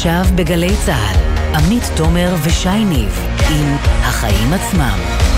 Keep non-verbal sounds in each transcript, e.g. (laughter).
עכשיו בגלי צה"ל, עמית תומר ושי ניב עם החיים עצמם.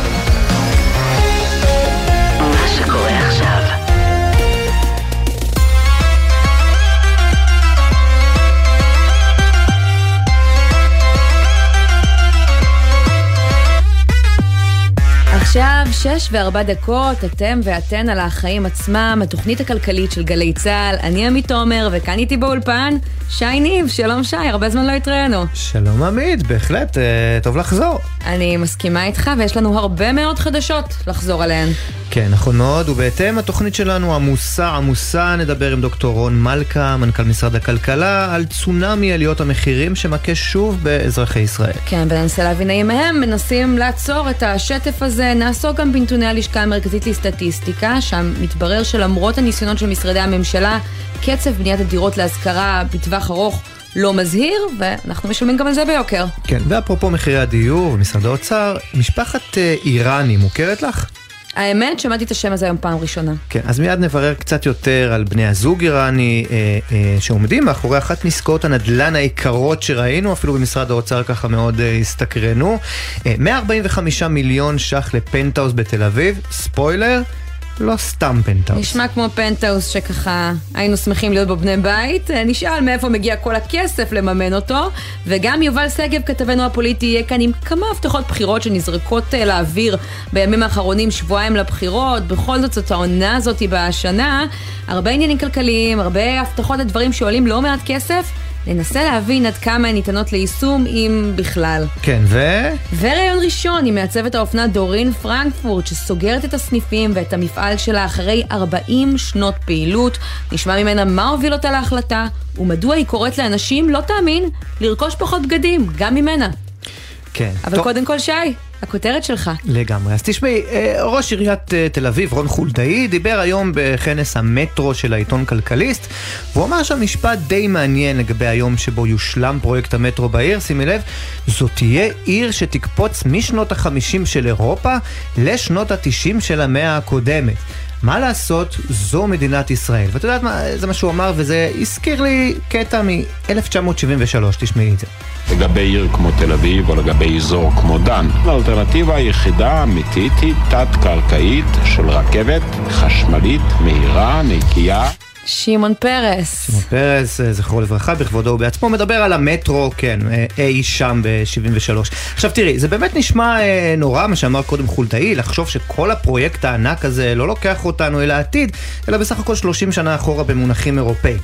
עכשיו שש וארבע דקות, אתם ואתן על החיים עצמם, התוכנית הכלכלית של גלי צה"ל. אני עמית תומר, וכאן איתי באולפן, שי ניב. שלום שי, הרבה זמן לא התראינו. שלום עמית, בהחלט, אה, טוב לחזור. אני מסכימה איתך, ויש לנו הרבה מאוד חדשות לחזור עליהן. כן, נכון מאוד, ובהתאם התוכנית שלנו עמוסה עמוסה, נדבר עם דוקטור רון מלכה, מנכ"ל משרד הכלכלה, על צונאמי עליות המחירים שמכה שוב באזרחי ישראל. כן, וננסה להבין האם הם מנסים לעצור את השטף הזה. נעסוק גם בנתוני הלשכה המרכזית לסטטיסטיקה, שם מתברר שלמרות הניסיונות של משרדי הממשלה, קצב בניית הדירות להשכרה בטווח ארוך לא מזהיר, ואנחנו משלמים גם על זה ביוקר. כן, ואפרופו מחירי הדיור ומשרד האוצר, משפחת אה, איראני מוכרת לך? האמת, שמעתי את השם הזה היום פעם ראשונה. כן, אז מיד נברר קצת יותר על בני הזוג איראני אה, אה, שעומדים מאחורי אחת מעסקאות הנדל"ן היקרות שראינו, אפילו במשרד האוצר ככה מאוד אה, הסתקרנו. אה, 145 מיליון ש"ח לפנטהאוס בתל אביב, ספוילר. לא סתם פנטהאוס. נשמע כמו פנטהאוס שככה היינו שמחים להיות בו בני בית. אה, נשאל מאיפה מגיע כל הכסף לממן אותו. וגם יובל שגב, כתבנו הפוליטי, יהיה כאן עם כמה הבטחות בחירות שנזרקות אה, לאוויר בימים האחרונים, שבועיים לבחירות. בכל זאת, זאת העונה הזאת בשנה. הרבה עניינים כלכליים, הרבה הבטחות לדברים שעולים לא מעט כסף. ננסה להבין עד כמה הן ניתנות ליישום, אם בכלל. כן, ו... וראיון ראשון עם מעצבת האופנה דורין פרנקפורט, שסוגרת את הסניפים ואת המפעל שלה אחרי 40 שנות פעילות. נשמע ממנה מה הוביל אותה להחלטה, ומדוע היא קוראת לאנשים, לא תאמין, לרכוש פחות בגדים, גם ממנה. כן. אבל טוב. קודם כל, שי, הכותרת שלך. לגמרי. אז תשמעי, אה, ראש עיריית אה, תל אביב, רון חולדאי, דיבר היום בכנס המטרו של העיתון כלכליסט, והוא אמר שם משפט די מעניין לגבי היום שבו יושלם פרויקט המטרו בעיר, שימי לב, זו תהיה עיר שתקפוץ משנות החמישים של אירופה לשנות התשעים של המאה הקודמת. מה לעשות, זו מדינת ישראל. ואת יודעת מה, זה מה שהוא אמר, וזה הזכיר לי קטע מ-1973, תשמעי את זה. לגבי עיר כמו תל אביב או לגבי אזור כמו דן. האלטרנטיבה היחידה האמיתית היא תת-קרקעית של רכבת חשמלית מהירה, נקייה. שמעון פרס. שמעון פרס, אה, זכרו לברכה, בכבודו ובעצמו, מדבר על המטרו, כן, אה, אי שם ב-73. עכשיו תראי, זה באמת נשמע אה, נורא, מה שאמר קודם חולדאי, לחשוב שכל הפרויקט הענק הזה לא לוקח אותנו אל העתיד, אלא בסך הכל 30 שנה אחורה במונחים אירופאים.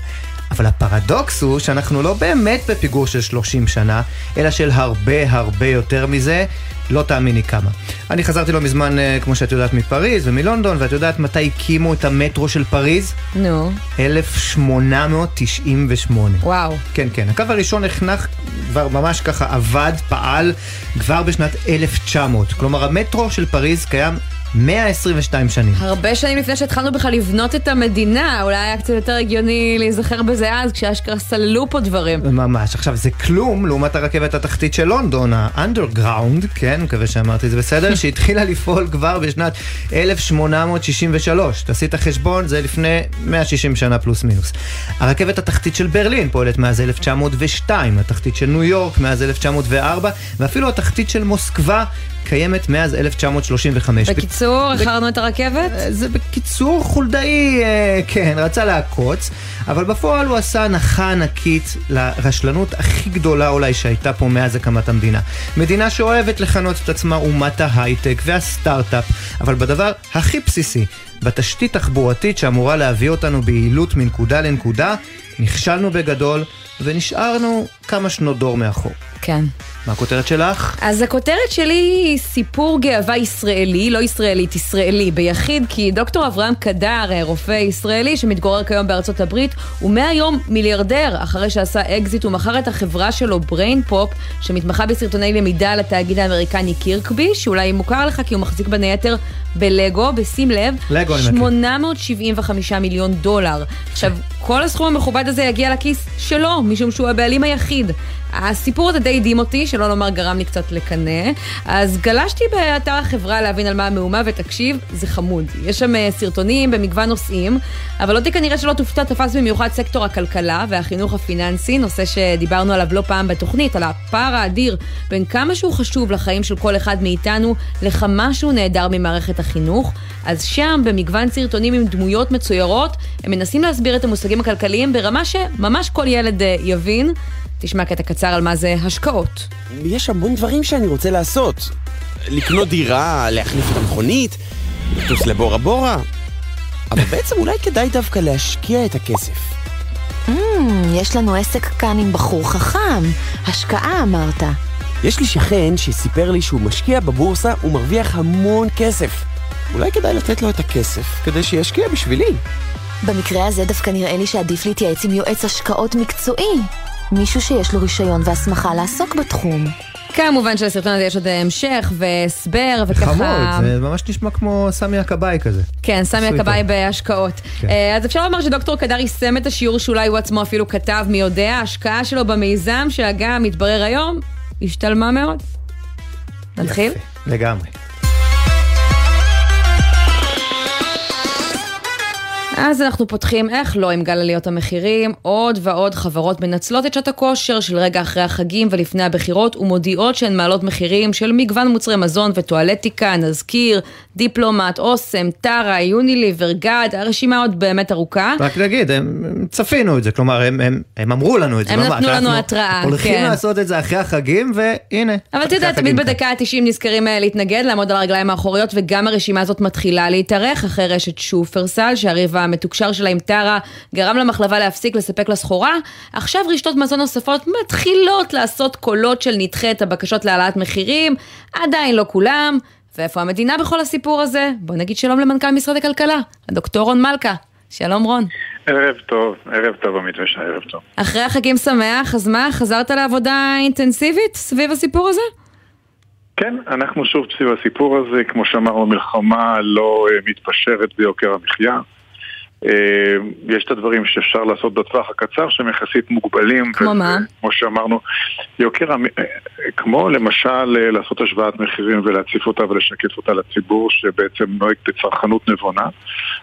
אבל הפרדוקס הוא שאנחנו לא באמת בפיגור של 30 שנה, אלא של הרבה הרבה יותר מזה, לא תאמיני כמה. אני חזרתי לא מזמן, אה, כמו שאת יודעת, מפריז ומלונדון, ואת יודעת מתי הקימו את המטרו של פריז? נו, 1898. וואו. כן, כן. הקו הראשון נחנך, כבר ממש ככה עבד, פעל, כבר בשנת 1900. כלומר, המטרו של פריז קיים 122 שנים. הרבה שנים לפני שהתחלנו בכלל לבנות את המדינה, אולי היה קצת יותר הגיוני להיזכר בזה אז, כשאשכרה סללו פה דברים. ממש. עכשיו, זה כלום לעומת הרכבת התחתית של לונדון, ה-underground, כן, מקווה שאמרתי את זה בסדר, (laughs) שהתחילה לפעול כבר בשנת 1863. תעשי את החשבון, זה לפני 160 שנה פלוס מינוס. הרכבת התחתית של ברלין פועלת מאז 1902, התחתית של ניו יורק מאז 1904, ואפילו התחתית של מוסקבה קיימת מאז 1935. בקיצור, איחרנו את הרכבת? אה, זה בקיצור, חולדאי, אה, כן, רצה לעקוץ, אבל בפועל הוא עשה הנחה ענקית לרשלנות הכי גדולה אולי שהייתה פה מאז הקמת המדינה. מדינה שאוהבת לכנות את עצמה אומת ההייטק והסטארט-אפ, אבל בדבר הכי בסיסי, בתשתית תחבורתית שאמורה להביא אותנו ביעילות מנקודה לנקודה, נכשלנו בגדול ונשארנו כמה שנות דור מאחור. כן. מה הכותרת שלך? אז הכותרת שלי היא סיפור גאווה ישראלי, לא ישראלית, ישראלי, ביחיד, כי דוקטור אברהם קדר, רופא ישראלי שמתגורר כיום בארצות הברית, הוא מהיום מיליארדר, אחרי שעשה אקזיט ומכר את החברה שלו, BrainPOP, שמתמחה בסרטוני למידה לתאגיד האמריקני קירקבי, שאולי מוכר לך כי הוא מחזיק בין היתר בלגו, בשים לב, לגו, אני מכיר. 875 מיליון דולר. עכשיו, כל הסכום המכובד הזה יגיע לכיס שלו, משום שהוא הבעלים היחיד. הסיפור הזה די הדהים אותי, שלא לומר גרם לי קצת לקנא. אז גלשתי באתר החברה להבין על מה המהומה, ותקשיב, זה חמוד. יש שם אה, סרטונים במגוון נושאים, אבל אותי כנראה שלא תופתע תפס במיוחד סקטור הכלכלה והחינוך הפיננסי, נושא שדיברנו עליו לא פעם בתוכנית, על הפער האדיר בין כמה שהוא חשוב לחיים של כל אחד מאיתנו, לכמה שהוא נהדר ממערכת החינוך. אז שם, במגוון סרטונים עם דמויות מצוירות, הם מנסים להסביר את המושגים הכלכליים ברמה שממש כל ילד אה, יבין. תשמע קטע קצר על מה זה השקעות. יש המון דברים שאני רוצה לעשות. לקנות דירה, להחליף את המכונית, לטוס לבורה בורה. אבל בעצם אולי כדאי דווקא להשקיע את הכסף. Mm, יש לנו עסק כאן עם בחור חכם. השקעה אמרת. יש לי שכן שסיפר לי שהוא משקיע בבורסה ומרוויח המון כסף. אולי כדאי לתת לו את הכסף כדי שישקיע בשבילי. במקרה הזה דווקא נראה לי שעדיף להתייעץ עם יועץ השקעות מקצועי. מישהו שיש לו רישיון והסמכה לעסוק בתחום. כמובן שלסרטון הזה יש עוד המשך והסבר וככה... חמוד, זה ממש נשמע כמו סמי הכבאי כזה. כן, סמי הכבאי. בהשקעות. כן. אה, אז אפשר לומר שדוקטור קדר יישם את השיעור שאולי הוא עצמו אפילו כתב, מי יודע, ההשקעה שלו במיזם שהגם מתברר היום, השתלמה מאוד. נתחיל? יפה, לגמרי. אז אנחנו פותחים, איך לא, עם גל עליות המחירים. עוד ועוד חברות מנצלות את שעת הכושר של רגע אחרי החגים ולפני הבחירות ומודיעות שהן מעלות מחירים של מגוון מוצרי מזון וטואלטיקה, נזכיר, דיפלומט, אוסם, טרה, יוניליבר, גד, הרשימה עוד באמת ארוכה. רק נגיד, הם, הם צפינו את זה, כלומר, הם, הם, הם אמרו לנו את זה הם ממש. נתנו לנו התראה, הולכים כן. לעשות את זה אחרי החגים, והנה. אבל אתה יודע, תמיד. בדקה ה-90 נזכרים אה, להתנגד, לעמוד על הרגליים האחוריות, וגם הרשימה הזאת מתחילה להתארך אחרי רשת שופרסל, שהריב המתוקשר שלה עם טרה גרם למחלבה להפסיק לספק לה סחורה. עכשיו רשתות מזון נוספות מתחילות לעשות קולות של נדחה את הבקשות להעלאת מחירים, עדיין לא כולם. ואיפה המדינה בכל הסיפור הזה? בוא נגיד שלום למנכ"ל משרד הכלכלה, הדוקטור רון מלכה. שלום רון. ערב טוב, ערב טוב עמית ושי, ערב טוב. אחרי החגים שמח, אז מה, חזרת לעבודה אינטנסיבית סביב הסיפור הזה? כן, אנחנו שוב סביב הסיפור הזה, כמו שאמרנו, המלחמה לא אה, מתפשרת ביוקר המחיה. אה, יש את הדברים שאפשר לעשות בטווח הקצר שהם יחסית מוגבלים. כמו מה? כמו שאמרנו, יוקר, אה, כמו למשל אה, לעשות השוואת מחירים ולהציף אותה ולשקף אותה לציבור שבעצם נוהג בצרכנות נבונה.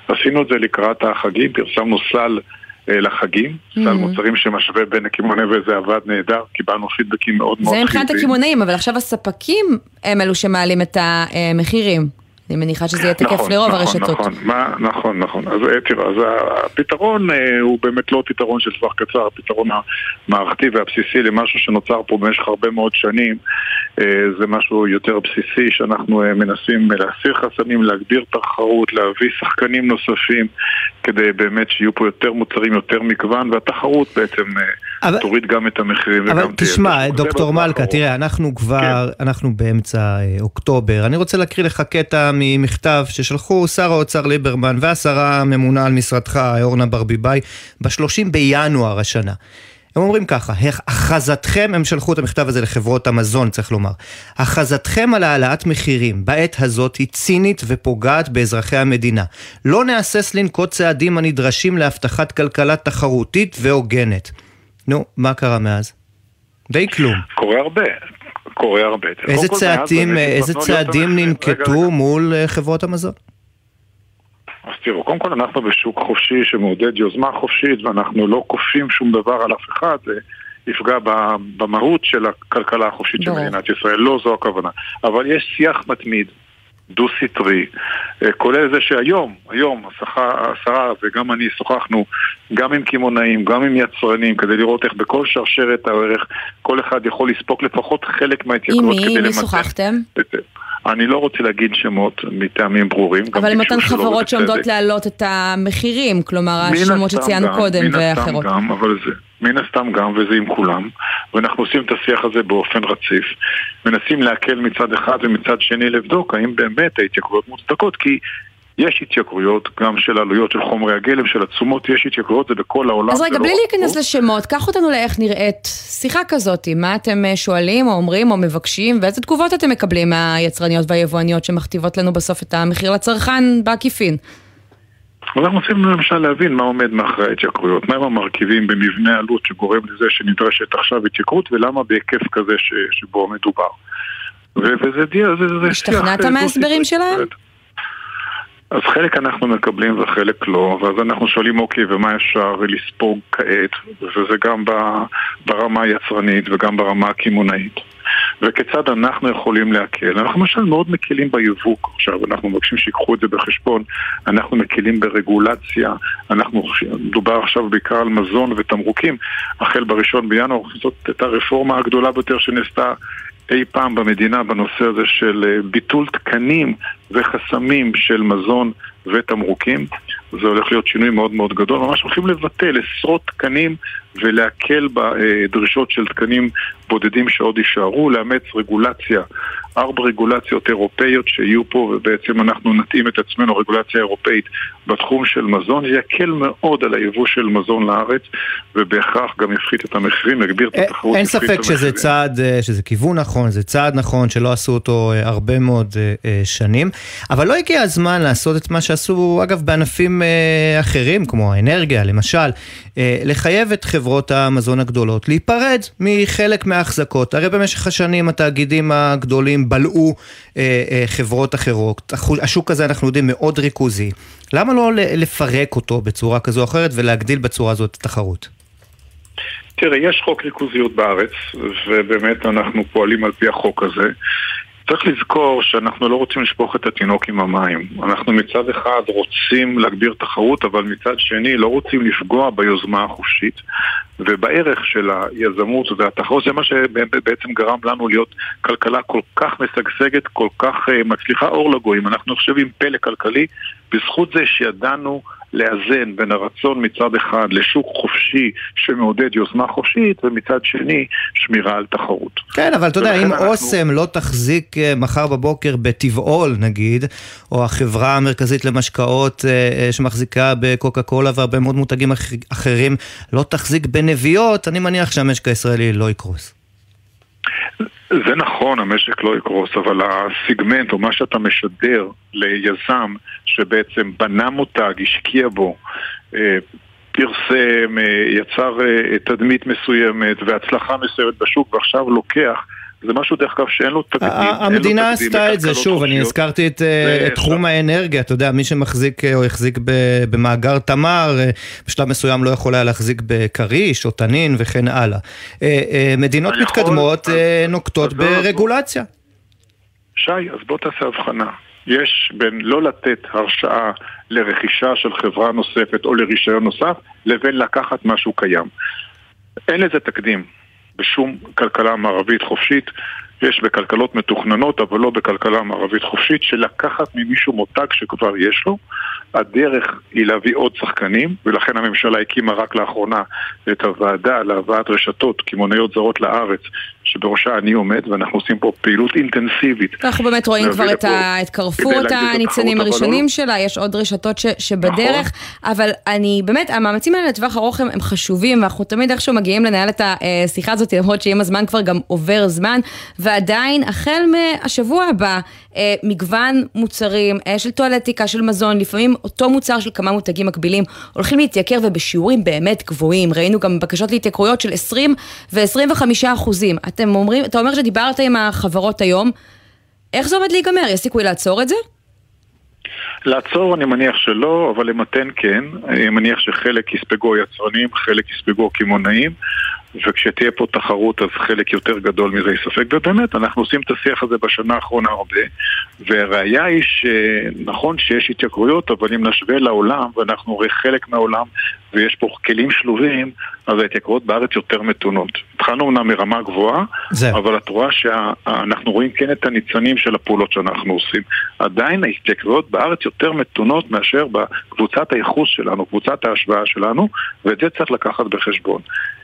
עשינו את זה לקראת החגים, פרסמנו סל לחגים, סל Mhm. מוצרים שמשווה בין הקמעונאים וזה עבד נהדר, קיבלנו פידבקים מאוד מאוד זה מבחינת חיוביים. הקמעונאים, אבל עכשיו הספקים הם אלו שמעלים את המחירים. אני מניחה שזה יהיה תקף נכון, לרוב נכון, הרשתות. נכון, מה, נכון, נכון. אז אה, תראה, אז הפתרון אה, הוא באמת לא פתרון של טווח קצר, הפתרון המערכתי והבסיסי למשהו שנוצר פה במשך הרבה מאוד שנים, אה, זה משהו יותר בסיסי שאנחנו אה, מנסים להסיר חסמים, להגביר תחרות, להביא שחקנים נוספים, כדי באמת שיהיו פה יותר מוצרים, יותר מגוון, והתחרות בעצם אה, אבל- תוריד גם את המחירים אבל וגם תהיה תשמע, בשוק. זה דוקטור מלכה. תראה, אנחנו כבר, אנחנו באמצע אה, אוקטובר. אני רוצה להקריא לך קטע ממכתב ששלחו שר האוצר ליברמן והשרה הממונה על משרדך, אורנה ברביבאי, ב-30 בינואר השנה. הם אומרים ככה, הכרזתכם, הם שלחו את המכתב הזה לחברות המזון, צריך לומר, הכרזתכם על העלאת מחירים בעת הזאת היא צינית ופוגעת באזרחי המדינה. לא נהסס לנקוט צעדים הנדרשים להבטחת כלכלה תחרותית והוגנת. נו, מה קרה מאז? די כלום. קורה הרבה. קורה הרבה. איזה צעדים, איזה להיות צעדים ננקטו. מול אה, חברות המזון? אז תראו, קודם כל אנחנו בשוק חופשי שמעודד יוזמה חופשית ואנחנו לא כופים שום דבר על אף אחד, זה יפגע ב- במהות של הכלכלה החופשית של. מדינת ישראל, לא זו הכוונה. אבל יש שיח מתמיד, דו-סטרי, אה, כולל זה שהיום, היום השרה, וגם אני שוחחנו גם עם קמעונאים, גם עם יצרנים, כדי לראות איך בכל שרשרת הערך כל אחד יכול לספוג לפחות חלק מההתייקרות מי? כדי עם מי למתן. שוחחתם? אני לא רוצה להגיד שמות מטעמים ברורים. אבל עם אותן חברות. שעומדות להעלות את המחירים, כלומר הסתם שציינו קודם מן הסתם ואחרות. גם, אבל זה, מן הסתם גם, וזה עם כולם, ואנחנו עושים את השיח הזה באופן רציף. מנסים להקל מצד אחד ומצד שני לבדוק האם באמת ההתייקרויות מוצדקות, כי יש התייקרויות גם של עלויות של חומרי הגלם, של התשומות, יש התייקרויות, זה בכל העולם. אז רגע, לא בלי רק להיכנס פה. לשמות, קח אותנו לאיך נראית שיחה כזאת, מה אתם אה, שואלים או אומרים או מבקשים, ואיזה תגובות אתם מקבלים מהיצרניות והיבואניות שמכתיבות לנו בסוף את המחיר לצרכן בעקיפין. אז אנחנו רוצים למשל להבין מה עומד מאחורי ההתייקרויות, מהם המרכיבים במבנה עלות שגורם לזה שנדרשת עכשיו התייקרות ולמה בהיקף כזה ש, שבו מדובר. וזה דיע, זה, זה השתכנעת מההסברים שלהם? אז חלק אנחנו מקבלים וחלק לא, ואז אנחנו שואלים אוקיי, ומה אפשר לספוג כעת, וזה גם ברמה היצרנית וגם ברמה הקמעונאית. וכיצד אנחנו יכולים להקל. אנחנו למשל מאוד מקלים ביבוא עכשיו, אנחנו מבקשים שיקחו את זה בחשבון, אנחנו מקלים ברגולציה, אנחנו, מדובר עכשיו בעיקר על מזון ותמרוקים, החל בראשון בינואר, זאת הייתה הרפורמה הגדולה ביותר שנעשתה אי פעם במדינה בנושא הזה של אה, ביטול תקנים וחסמים של מזון ותמרוקים. זה הולך להיות שינוי מאוד מאוד גדול, ממש הולכים לבטל עשרות תקנים ולהקל בדרישות של תקנים בודדים שעוד יישארו, לאמץ רגולציה, ארבע רגולציות אירופאיות שיהיו פה ובעצם אנחנו נתאים את עצמנו רגולציה אירופאית בתחום של מזון, זה יקל מאוד על היבוא של מזון לארץ ובהכרח גם יפחית את המחירים, יגביר את התחרות. אין ספק שזה צעד, אה, שזה כיוון נכון, זה צעד נכון שלא עשו אותו אה, הרבה מאוד אה, שנים, אבל לא הגיע הזמן לעשות את מה שעשו אגב בענפים אחרים כמו האנרגיה למשל, לחייב את חברות המזון הגדולות להיפרד מחלק מההחזקות. הרי במשך השנים התאגידים הגדולים בלעו אה, אה, חברות אחרות. השוק הזה אנחנו יודעים מאוד ריכוזי. למה לא לפרק אותו בצורה כזו או אחרת ולהגדיל בצורה הזאת את התחרות? תראה, יש חוק ריכוזיות בארץ, ובאמת אנחנו פועלים על פי החוק הזה. צריך לזכור שאנחנו לא רוצים לשפוך את התינוק עם המים. אנחנו מצד אחד רוצים להגביר תחרות, אבל מצד שני לא רוצים לפגוע ביוזמה החופשית ובערך של היזמות והתחרות. זה מה שבעצם גרם לנו להיות כלכלה כל כך משגשגת, כל כך אה, מצליחה אור לגויים. אנחנו עכשיו עם פלא כלכלי בזכות זה שידענו לאזן בין הרצון מצד אחד לשוק חופשי שמעודד יוזמה חופשית ומצד שני שמירה על תחרות. כן, אבל אתה יודע, אם אנחנו... אוסם לא תחזיק אה, מחר בבוקר בטבעול נגיד, או החברה המרכזית למשקאות אה, אה, שמחזיקה בקוקה קולה והרבה מאוד מותגים אחרים לא תחזיק בנביעות, אני מניח שהמשק הישראלי לא יקרוס. זה נכון, המשק לא יקרוס, אבל הסיגמנט או מה שאתה משדר ליזם שבעצם בנה מותג, השקיע בו, אה, פרסם, אה, יצר אה, תדמית מסוימת והצלחה מסוימת בשוק ועכשיו לוקח זה משהו דרך אגב שאין לו תקדים. המדינה עשתה את זה, שוב, אני הזכרתי את תחום האנרגיה, אתה יודע, מי שמחזיק או החזיק במאגר תמר, בשלב מסוים לא יכול היה להחזיק בכריש או תנין וכן הלאה. מדינות מתקדמות נוקטות ברגולציה. שי, אז בוא תעשה הבחנה. יש בין לא לתת הרשאה לרכישה של חברה נוספת או לרישיון נוסף, לבין לקחת משהו קיים. אין לזה תקדים בשום כלכלה מערבית חופשית. יש בכלכלות מתוכננות, אבל לא בכלכלה מערבית חופשית, שלקחת ממישהו מותג שכבר יש לו, הדרך היא להביא עוד שחקנים, ולכן הממשלה הקימה רק לאחרונה את הוועדה להבאת רשתות קמעוניות זרות לארץ, שבראשה אני עומד, ואנחנו עושים פה פעילות אינטנסיבית. אנחנו באמת רואים כבר את, ה... את קרפור, את הניצנים הראשונים לא... שלה, יש עוד רשתות ש... שבדרך, נכון. אבל אני באמת, המאמצים האלה לטווח ארוך הם, הם חשובים, ואנחנו תמיד איכשהו מגיעים לנהל את השיחה הזאת, למרות שעם הזמן כבר גם עובר זמן, ועדיין, החל מהשבוע הבא, אה, מגוון מוצרים אה, של טואלטיקה, של מזון, לפעמים אותו מוצר של כמה מותגים מקבילים הולכים להתייקר ובשיעורים באמת גבוהים. ראינו גם בקשות להתייקרויות של 20 ו-25 אחוזים. אתם אומרים, אתה אומר שדיברת עם החברות היום, איך זה עומד להיגמר? יש סיכוי לעצור את זה? לעצור אני מניח שלא, אבל למתן כן. אני מניח שחלק יספגו יצרנים, חלק יספגו קמעונאים. וכשתהיה פה תחרות אז חלק יותר גדול מזה יספק, ובאמת אנחנו עושים את השיח הזה בשנה האחרונה הרבה, והראיה היא שנכון שיש התייקרויות, אבל אם נשווה לעולם, ואנחנו רואים חלק מהעולם, ויש פה כלים שלובים, אז ההתייקרויות בארץ יותר מתונות. התחלנו אומנם מרמה גבוהה, זה. אבל את רואה שאנחנו רואים כן את הניצנים של הפעולות שאנחנו עושים. עדיין ההתייקרויות בארץ יותר מתונות מאשר בקבוצת הייחוס שלנו, קבוצת ההשוואה שלנו, ואת זה צריך לקחת בחשבון.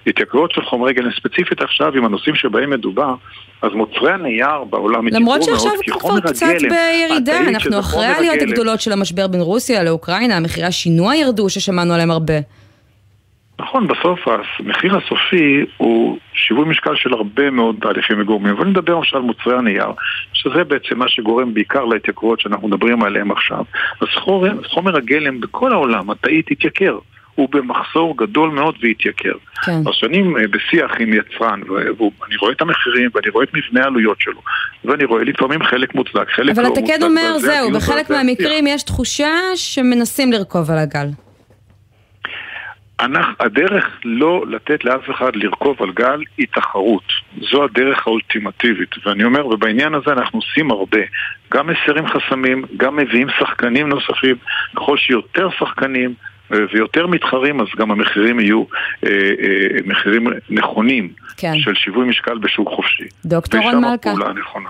התייקרויות של חומרי גלם ספציפית עכשיו עם הנושאים שבהם מדובר, אז מוצרי הנייר בעולם התייקרו מאוד, למרות שעכשיו כבר קצת בירידה, אנחנו אחרי העליות הגדולות של המשבר בין רוסיה לאוקראינה, מחירי השינוע ירדו ששמענו עליהם הרבה. נכון, בסוף המחיר הסופי הוא שיווי משקל של הרבה מאוד תהליכים וגורמים. אבל נדבר עכשיו על מוצרי הנייר, שזה בעצם מה שגורם בעיקר להתייקרויות שאנחנו מדברים עליהן עכשיו. אז חומר, חומר הגלם בכל העולם, התאית התייקר. הוא במחסור גדול מאוד והתייקר. כן. אז שאני אה, בשיח עם יצרן, ואני רואה את המחירים, ואני רואה את מבנה העלויות שלו, ואני רואה לפעמים חלק מוצדק, חלק לא אבל מוצדק. אתה כן אומר, זהו, בחלק מהמקרים יש תחושה שמנסים לרכוב על הגל. אנחנו, הדרך לא לתת לאף אחד לרכוב על גל היא תחרות. זו הדרך האולטימטיבית. ואני אומר, ובעניין הזה אנחנו עושים הרבה. גם מסירים חסמים, גם מביאים שחקנים נוספים. ככל שיותר שחקנים אה, ויותר מתחרים, אז גם המחירים יהיו אה, אה, מחירים נכונים כן. של שיווי משקל בשוק חופשי. דוקטור רון מלכה.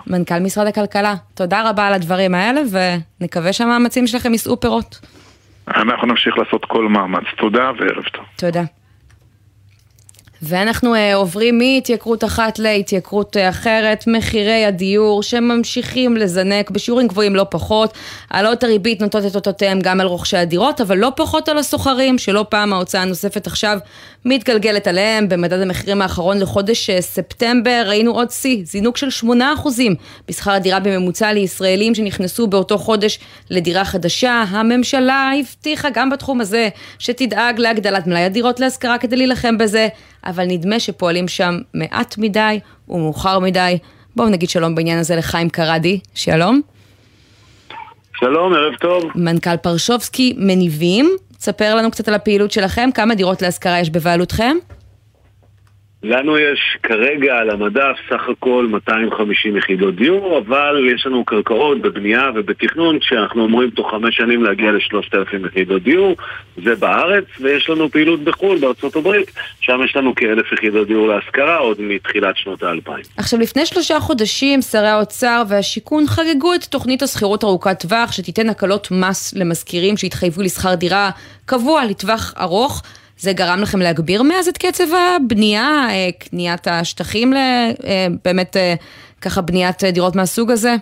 מנכ"ל משרד הכלכלה, תודה רבה על הדברים האלה, ונקווה שהמאמצים שלכם יישאו פירות. אנחנו נמשיך לעשות כל מאמץ. תודה וערב טוב. תודה. ואנחנו uh, עוברים מהתייקרות אחת להתייקרות uh, אחרת, מחירי הדיור שממשיכים לזנק בשיעורים גבוהים לא פחות. העלאות הריבית נוטות את אותותיהם גם על רוכשי הדירות, אבל לא פחות על השוכרים, שלא פעם ההוצאה הנוספת עכשיו מתגלגלת עליהם. במדד המחירים האחרון לחודש uh, ספטמבר ראינו עוד שיא, זינוק של 8% בשכר הדירה בממוצע לישראלים שנכנסו באותו חודש לדירה חדשה. הממשלה הבטיחה גם בתחום הזה שתדאג להגדלת מלאי הדירות להשכרה כדי להילחם בזה. אבל נדמה שפועלים שם מעט מדי ומאוחר מדי. בואו נגיד שלום בעניין הזה לחיים קרדי, שלום. שלום, ערב טוב. מנכ"ל פרשובסקי מניבים, תספר לנו קצת על הפעילות שלכם, כמה דירות להשכרה יש בבעלותכם? לנו יש כרגע על המדף סך הכל 250 יחידות דיור, אבל יש לנו קרקעות בבנייה ובתכנון שאנחנו אומרים תוך חמש שנים להגיע ל-3,000 יחידות דיור, זה בארץ, ויש לנו פעילות בחו"ל, בארצות הברית, שם יש לנו כאלף יחידות דיור להשכרה עוד מתחילת שנות האלפיים. עכשיו, לפני שלושה חודשים שרי האוצר והשיכון חגגו את תוכנית השכירות ארוכת טווח שתיתן הקלות מס למשכירים שהתחייבו לשכר דירה קבוע לטווח ארוך. זה גרם לכם להגביר מאז את קצב הבנייה, אה, קניית השטחים, אה, באמת אה, ככה בניית דירות מהסוג הזה?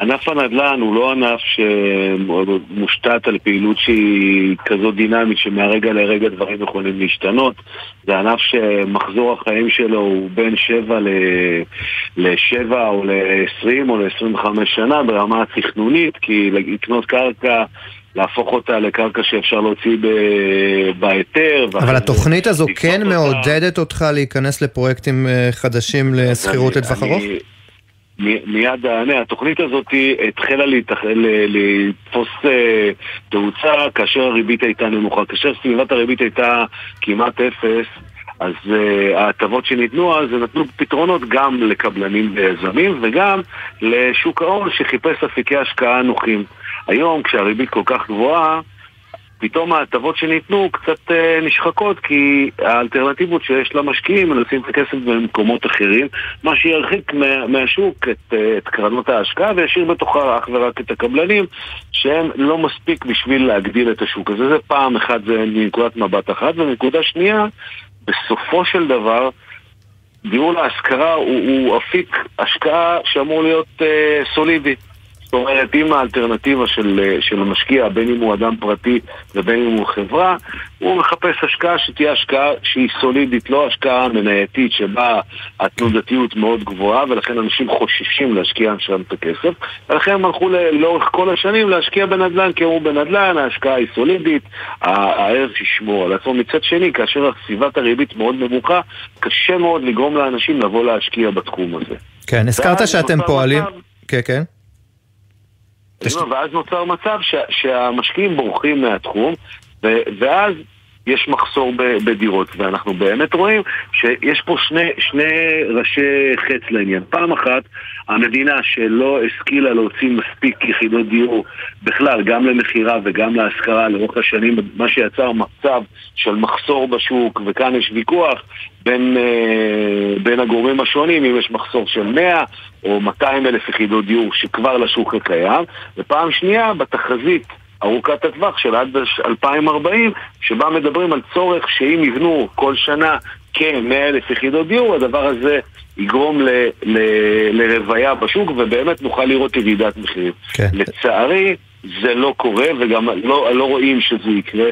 ענף הנדל"ן הוא לא ענף שמושתת על פעילות שהיא כזאת דינמית שמהרגע לרגע דברים יכולים להשתנות זה ענף שמחזור החיים שלו הוא בין 7 ל-7 או ל-20 או ל-25 שנה ברמה התכנונית כי לקנות קרקע להפוך אותה לקרקע שאפשר להוציא בהיתר. אבל התוכנית הזו כן מעודדת אותך להיכנס לפרויקטים אה, חדשים לשכירות לטווח ארוך? מיד אענה, התוכנית הזאת התחילה לתפוס אה, תאוצה כאשר הריבית הייתה נמוכה. כאשר סביבת הריבית הייתה כמעט אפס, אז uh, ההטבות שניתנו אז נתנו פתרונות גם לקבלנים ויזמים וגם לשוק ההון שחיפש אפיקי השקעה נוחים. היום כשהריבית כל כך גבוהה, פתאום ההטבות שניתנו קצת אה, נשחקות כי האלטרנטיבות שיש למשקיעים לשים את הכסף במקומות אחרים מה שירחיק מה, מהשוק את, אה, את קרנות ההשקעה וישאיר בתוכה אך ורק את הקבלנים שהם לא מספיק בשביל להגדיל את השוק. הזה זה פעם אחת זה מנקודת מבט אחת. ונקודה שנייה בסופו של דבר דיור להשכרה הוא, הוא אפיק השקעה שאמור להיות אה, סולידי זאת אומרת, אם האלטרנטיבה של, של המשקיע, בין אם הוא אדם פרטי ובין אם הוא חברה, הוא מחפש השקעה שתהיה השקעה שהיא סולידית, לא השקעה מנייתית שבה התנודתיות מאוד גבוהה ולכן אנשים חוששים להשקיע שם את הכסף ולכן הם הלכו לאורך כל השנים להשקיע בנדל"ן כי אמרו בנדל"ן ההשקעה היא סולידית, הערך ישמור על עצמו. מצד שני, כאשר סביבת הריבית מאוד נמוכה, קשה מאוד לגרום לאנשים לבוא להשקיע בתחום הזה. כן, הזכרת שאתם פועלים... כן, כן. ואז נוצר מצב ש, שהמשקיעים בורחים מהתחום, ו, ואז יש מחסור בדירות, ואנחנו באמת רואים שיש פה שני, שני ראשי חץ לעניין. פעם אחת, המדינה שלא השכילה להוציא מספיק יחידות דיור בכלל, גם למכירה וגם להשכרה לאורך השנים, מה שיצר מצב של מחסור בשוק, וכאן יש ויכוח בין, אה, בין הגורמים השונים, אם יש מחסור של 100 או 200 אלף יחידות דיור שכבר לשוק הקיים, ופעם שנייה, בתחזית ארוכת הטווח של עד 2040, שבה מדברים על צורך שאם יבנו כל שנה כ-100 אלף יחידות דיור, הדבר הזה יגרום ל- ל- לרוויה בשוק ובאמת נוכל לראות ירידת מחירים. כן. לצערי, זה לא קורה וגם לא, לא רואים שזה יקרה.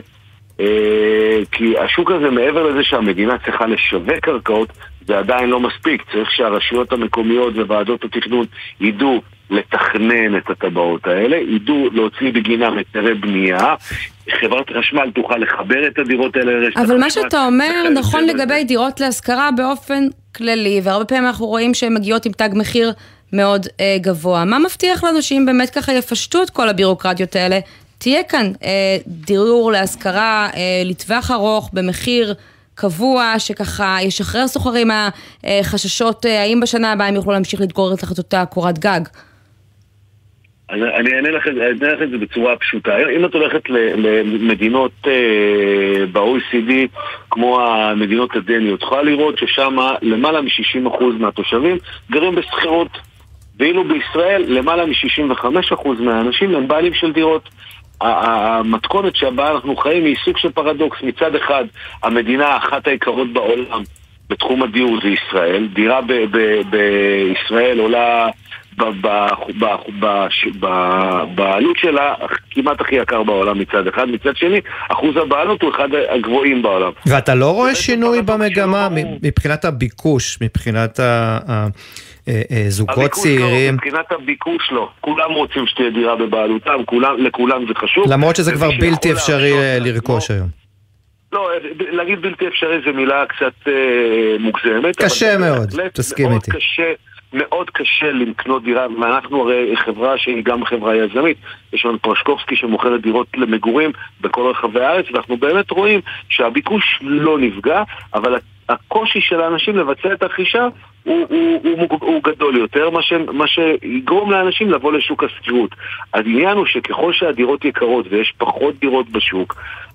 אה, כי השוק הזה, מעבר לזה שהמדינה צריכה לשווק קרקעות, זה עדיין לא מספיק. צריך שהרשויות המקומיות וועדות התכנון ידעו לתכנן את הטבעות האלה, ידעו להוציא בגינם היתרי בנייה, חברת חשמל תוכל לחבר את הדירות האלה לרשת החשמל. אבל מה שאתה אומר נכון. לגבי דירות להשכרה באופן כללי, והרבה פעמים אנחנו רואים שהן מגיעות עם תג מחיר מאוד אה, גבוה. מה מבטיח לנו שאם באמת ככה יפשטו את כל הבירוקרטיות האלה, תהיה כאן אה, דיור להשכרה אה, לטווח ארוך במחיר קבוע, שככה ישחרר סוחרים מהחששות אה, האם בשנה הבאה הם יוכלו להמשיך להתגורר תחת אותה קורת גג. אז אני אענה לך, את זה בצורה פשוטה. אם את הולכת למדינות אה, ב-OECD, כמו המדינות הדניות, יכולה לראות ששם למעלה מ-60% מהתושבים גרים בשכירות. ואילו בישראל למעלה מ-65% מהאנשים הם בעלים של דירות. ה- ה- המתכונת שבה אנחנו חיים היא סוג של פרדוקס. מצד אחד, המדינה האחת היקרות בעולם בתחום הדיור זה ישראל. דירה בישראל עולה בעלות שלה כמעט הכי יקר בעולם מצד אחד. מצד שני, אחוז הבעלות הוא אחד הגבוהים בעולם. ואתה לא רואה שינוי במגמה. מבחינת הביקוש, מבחינת הזוגות הביקוש לא, צעירים? מבחינת הביקוש לא. כולם רוצים שתהיה דירה בבעלותם, כולם, לכולם זה חשוב. למרות שזה כבר בלתי אפשרי להרשות אה, לעצמו- לרכוש היום. לא, להגיד בלתי אפשרי זה מילה קצת אה, מוגזמת. קשה מאוד, תסכים מאוד איתי. קשה, מאוד קשה לקנות דירה, ואנחנו הרי חברה שהיא גם חברה יזמית. יש לנו פרשקובסקי שמוכרת דירות למגורים בכל רחבי הארץ, ואנחנו באמת רואים שהביקוש לא נפגע, אבל הקושי של האנשים לבצע את הרכישה הוא, הוא, הוא, מוג- הוא גדול יותר, מה, ש, מה שיגרום לאנשים לבוא לשוק השכירות. העניין הוא שככל שהדירות יקרות ויש פחות דירות בשוק,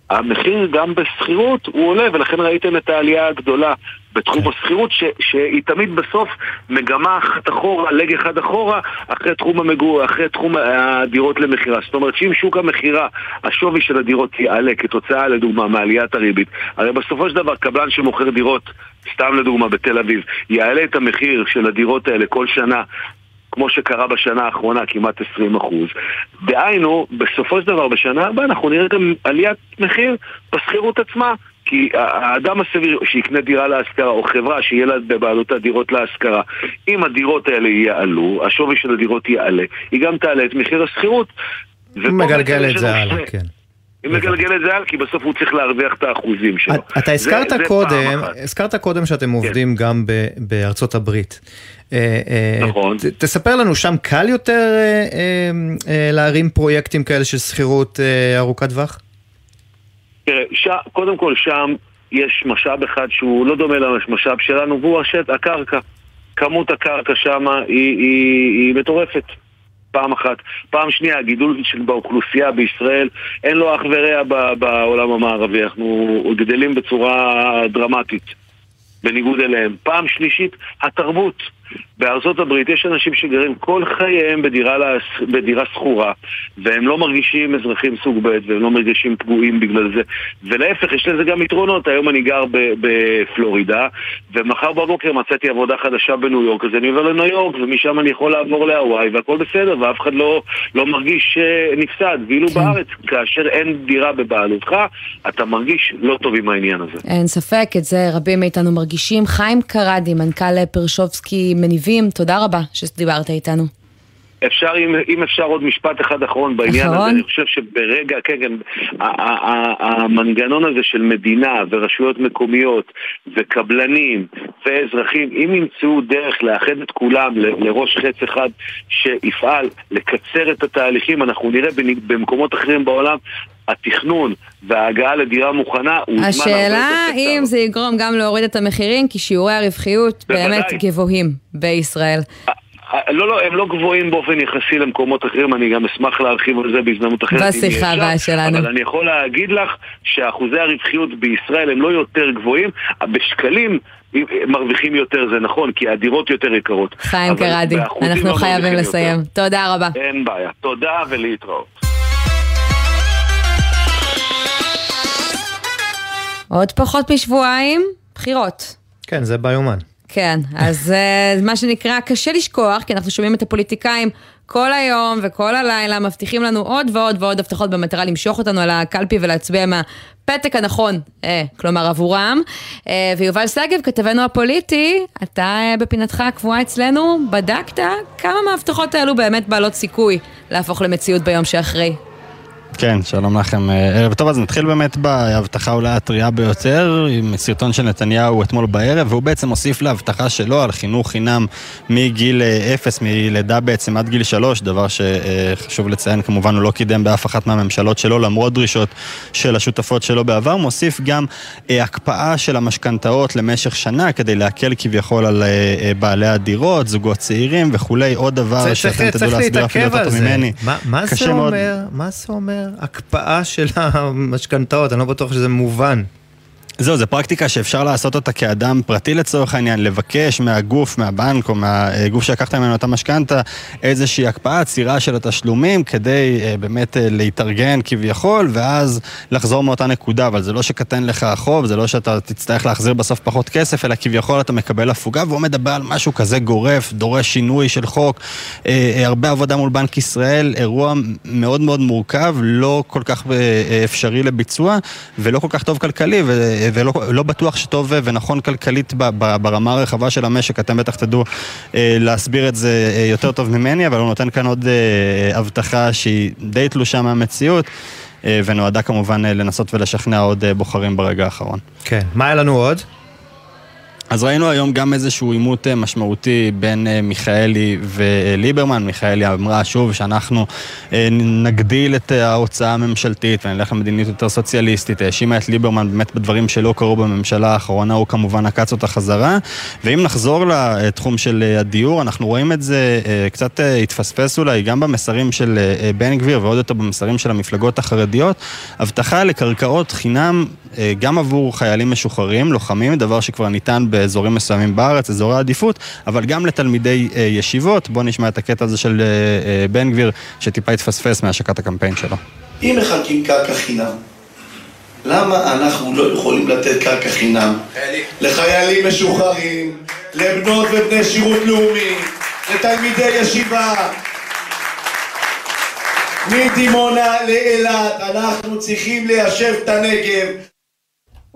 המחיר גם בשכירות הוא עולה, ולכן ראיתם את העלייה הגדולה בתחום השכירות, ש- שהיא תמיד בסוף מגמה אחת אחורה, לג אחד אחורה, אחרי תחום המגור, אחרי תחום הדירות למכירה. זאת אומרת שאם שוק המכירה, השווי של הדירות יעלה כתוצאה, לדוגמה, מעליית הריבית, הרי בסופו של דבר קבלן שמוכר דירות, סתם לדוגמה בתל אביב, יעלה את המחיר של הדירות האלה כל שנה כמו שקרה בשנה האחרונה, כמעט 20 אחוז. דהיינו, בסופו של דבר, בשנה הבאה אנחנו נראה גם עליית מחיר בשכירות עצמה. כי האדם הסביר שיקנה דירה להשכרה, או חברה שיהיה לה בבעלותה דירות להשכרה, אם הדירות האלה יעלו, השווי של הדירות יעלה, היא גם תעלה את מחיר השכירות. מגלגל את זה הלאה, כן. מגלגל את זה הלאה, כי בסוף הוא צריך להרוויח את האחוזים שלו. את- אתה זה- הזכרת זה קודם, אחת. הזכרת קודם שאתם עובדים גם ב- בארצות הברית. אה, אה, נכון. ת- תספר לנו, שם קל יותר אה, להרים פרויקטים כאלה של שכירות ארוכת טווח? תראה, ש... קודם כל שם יש משאב אחד שהוא לא דומה למשאב שלנו, והוא השט, הקרקע. כמות הקרקע שם היא, היא, היא מטורפת. פעם אחת. פעם שנייה, הגידול באוכלוסייה בישראל אין לו אח ורע בעולם המערבי. אנחנו גדלים בצורה דרמטית, בניגוד אליהם. פעם שלישית, התרבות. בארצות הברית יש אנשים שגרים כל חייהם בדירה, בדירה שכורה והם לא מרגישים אזרחים סוג ב' והם לא מרגישים פגועים בגלל זה ולהפך, יש לזה גם יתרונות. היום אני גר בפלורידה ומחר בבוקר מצאתי עבודה חדשה בניו יורק אז אני עובר לניו יורק ומשם אני יכול לעבור להוואי והכל בסדר ואף אחד לא, לא מרגיש אה, נפסד ואילו כן. בארץ, כאשר אין דירה בבעלותך אתה מרגיש לא טוב עם העניין הזה. אין ספק, את זה רבים מאיתנו מרגישים. חיים קרדי, מנכ"ל פרשובסקי מניבים, תודה רבה שדיברת איתנו. אפשר, אם, אם אפשר עוד משפט אחד אחרון בעניין אחרון? הזה, אני חושב שברגע, כן, כן, המנגנון הזה של מדינה ורשויות מקומיות וקבלנים ואזרחים, אם ימצאו דרך לאחד את כולם לראש חץ אחד שיפעל לקצר את התהליכים, אנחנו נראה במקומות אחרים בעולם התכנון וההגעה לדירה מוכנה הוא זמן הרבה יותר השאלה קצר. אם זה יגרום גם להוריד את המחירים, כי שיעורי הרווחיות בוודאי. באמת גבוהים בישראל. לא, לא, הם לא גבוהים באופן יחסי למקומות אחרים, אני גם אשמח להרחיב על זה בהזדמנות אחרת. בשיחה. הבאה שלנו. אבל אני יכול להגיד לך שאחוזי הרווחיות בישראל הם לא יותר גבוהים, בשקלים מרוויחים יותר, זה נכון, כי הדירות יותר יקרות. חיים קרדי, אנחנו לא חייבים לסיים. יותר. תודה רבה. אין בעיה. תודה ולהתראות. עוד פחות משבועיים, בחירות. כן, זה ביומן. כן, אז אה, מה שנקרא, קשה לשכוח, כי אנחנו שומעים את הפוליטיקאים כל היום וכל הלילה, מבטיחים לנו עוד ועוד ועוד הבטחות במטרה למשוך אותנו על הקלפי ולהצביע מהפתק הנכון, אה, כלומר עבורם. אה, ויובל שגב, כתבנו הפוליטי, אתה אה, בפינתך הקבועה אצלנו, בדקת כמה מההבטחות האלו באמת בעלות סיכוי להפוך למציאות ביום שאחרי. כן, שלום לכם. אה, ערב טוב, אז נתחיל באמת בהבטחה אולי הטריה ביותר, עם סרטון של נתניהו אתמול בערב, והוא בעצם הוסיף להבטחה שלו על חינוך חינם מגיל אה, אפס, מלידה בעצם עד גיל שלוש, דבר שחשוב לציין, כמובן הוא לא קידם באף אחת מהממשלות שלו, למרות דרישות של השותפות שלו בעבר, מוסיף גם אה, הקפאה של המשכנתאות למשך שנה, כדי להקל כביכול על בעלי הדירות, זוגות צעירים וכולי, עוד דבר שאתם תדעו להסביר אפילו יותר ממני. מה, מה זה אומר? מה זה אומר? הקפאה של המשכנתאות, אני לא בטוח שזה מובן. זהו, זו פרקטיקה שאפשר לעשות אותה כאדם פרטי לצורך העניין, לבקש מהגוף, מהבנק או מהגוף שלקחת ממנו את המשכנתה איזושהי הקפאה, עצירה של התשלומים כדי uh, באמת uh, להתארגן כביכול, ואז לחזור מאותה נקודה, אבל זה לא שקטן לך החוב, זה לא שאתה תצטרך להחזיר בסוף פחות כסף, אלא כביכול אתה מקבל הפוגה, והוא מדבר על משהו כזה גורף, דורש שינוי של חוק, uh, uh, הרבה עבודה מול בנק ישראל, אירוע מאוד מאוד מורכב, לא כל כך uh, אפשרי לביצוע, ולא כל כך טוב כלכלי, ו... ולא לא בטוח שטוב ונכון כלכלית ברמה הרחבה של המשק, אתם בטח תדעו אה, להסביר את זה אה, יותר טוב ממני, אבל הוא נותן כאן עוד אה, הבטחה שהיא די תלושה מהמציאות. ונועדה כמובן לנסות ולשכנע עוד בוחרים ברגע האחרון. כן, מה היה לנו עוד? אז ראינו היום גם איזשהו עימות אה, משמעותי בין אה, מיכאלי וליברמן. מיכאלי אמרה שוב שאנחנו אה, נגדיל את ההוצאה הממשלתית ונלך למדיניות יותר סוציאליסטית. האשימה את ליברמן באמת בדברים שלא קרו בממשלה האחרונה, הוא כמובן עקץ אותה חזרה. ואם נחזור לתחום של הדיור, אנחנו רואים את זה קצת התפספס אולי גם במסרים של בן גביר ועוד יותר במסרים של המפלגות החרדיות. הבטחה לקרקעות חינם גם עבור חיילים משוחררים, לוחמים, דבר שכבר ניתן ב... באזורים מסוימים בארץ, אזורי עדיפות, אבל גם לתלמידי אה, ישיבות. בואו נשמע את הקטע הזה של אה, אה, בן גביר, שטיפה התפספס מהשקת הקמפיין שלו. אם מחלקים קרקע חינם, למה אנחנו לא יכולים לתת קרקע חינם לחיילים משוחררים, לבנות ובני שירות לאומי, לתלמידי ישיבה? מדימונה לאילת אנחנו צריכים ליישב את הנגב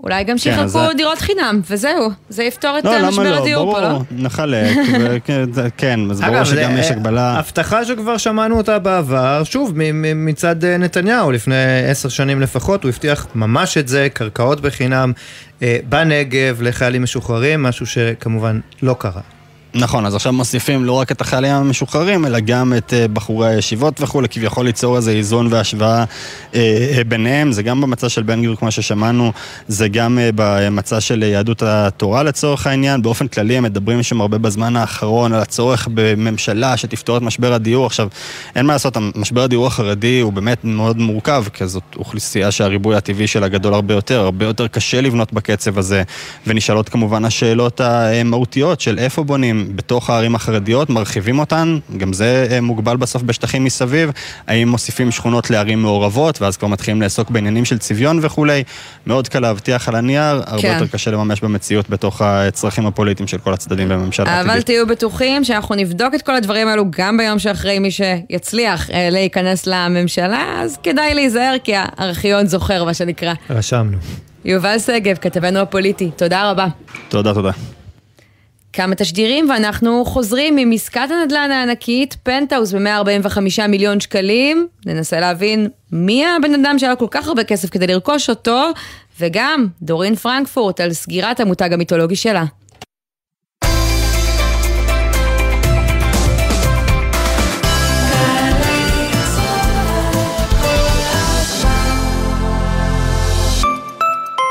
אולי גם כן, שיחלקו כן, דירות חינם, וזהו. זה יפתור את לא, משבר לא? הדיור פה, לא? ברור, נחלק, (laughs) כן, אז ברור שגם יש הגבלה. הבטחה שכבר שמענו אותה בעבר, שוב, מצד אה, נתניהו, לפני עשר שנים לפחות, הוא הבטיח ממש את זה, קרקעות בחינם אה, בנגב לחיילים משוחררים, משהו שכמובן לא קרה. נכון, אז עכשיו מוסיפים לא רק את החיילים המשוחררים, אלא גם את uh, בחורי הישיבות וכולי, כביכול ליצור איזה איזון והשוואה uh, uh, ביניהם. זה גם במצע של בן גביר, כמו ששמענו, זה גם uh, במצע של יהדות התורה לצורך העניין. באופן כללי הם מדברים שם הרבה בזמן האחרון על הצורך בממשלה שתפתור את משבר הדיור. עכשיו, אין מה לעשות, משבר הדיור החרדי הוא באמת מאוד מורכב, כי זאת אוכלוסייה שהריבוי הטבעי שלה גדול הרבה יותר, הרבה יותר קשה לבנות בקצב הזה, ונשאלות כמובן השאלות המהותיות של איפה בונים. בתוך הערים החרדיות, מרחיבים אותן, גם זה אה, מוגבל בסוף בשטחים מסביב, האם מוסיפים שכונות לערים מעורבות, ואז כבר מתחילים לעסוק בעניינים של צביון וכולי, מאוד קל להבטיח על הנייר, הרבה כן. יותר קשה לממש במציאות בתוך הצרכים הפוליטיים של כל הצדדים בממשלה העתידית. אבל תהיו בטוחים שאנחנו נבדוק את כל הדברים האלו גם ביום שאחרי מי שיצליח אה, להיכנס לממשלה, אז כדאי להיזהר כי הארכיון זוכר מה שנקרא. רשמנו. יובל שגב, כתבנו הפוליטי, תודה רבה. תודה, תודה. כמה תשדירים ואנחנו חוזרים עם עסקת הנדל"ן הענקית, פנטהאוס ב-145 מיליון שקלים. ננסה להבין מי הבן אדם שהיה לו כל כך הרבה כסף כדי לרכוש אותו, וגם דורין פרנקפורט על סגירת המותג המיתולוגי שלה.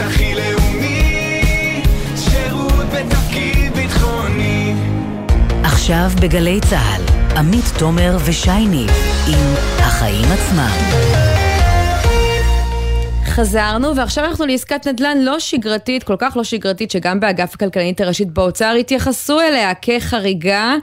הכי לאומי, שירות בתפקיד ביטחוני עכשיו בגלי צה"ל, עמית תומר ושייני עם החיים עצמם. חזרנו, ועכשיו אנחנו לעסקת נדל"ן לא שגרתית, כל כך לא שגרתית, שגם באגף הכלכלנית הראשית באוצר התייחסו אליה כחריגה.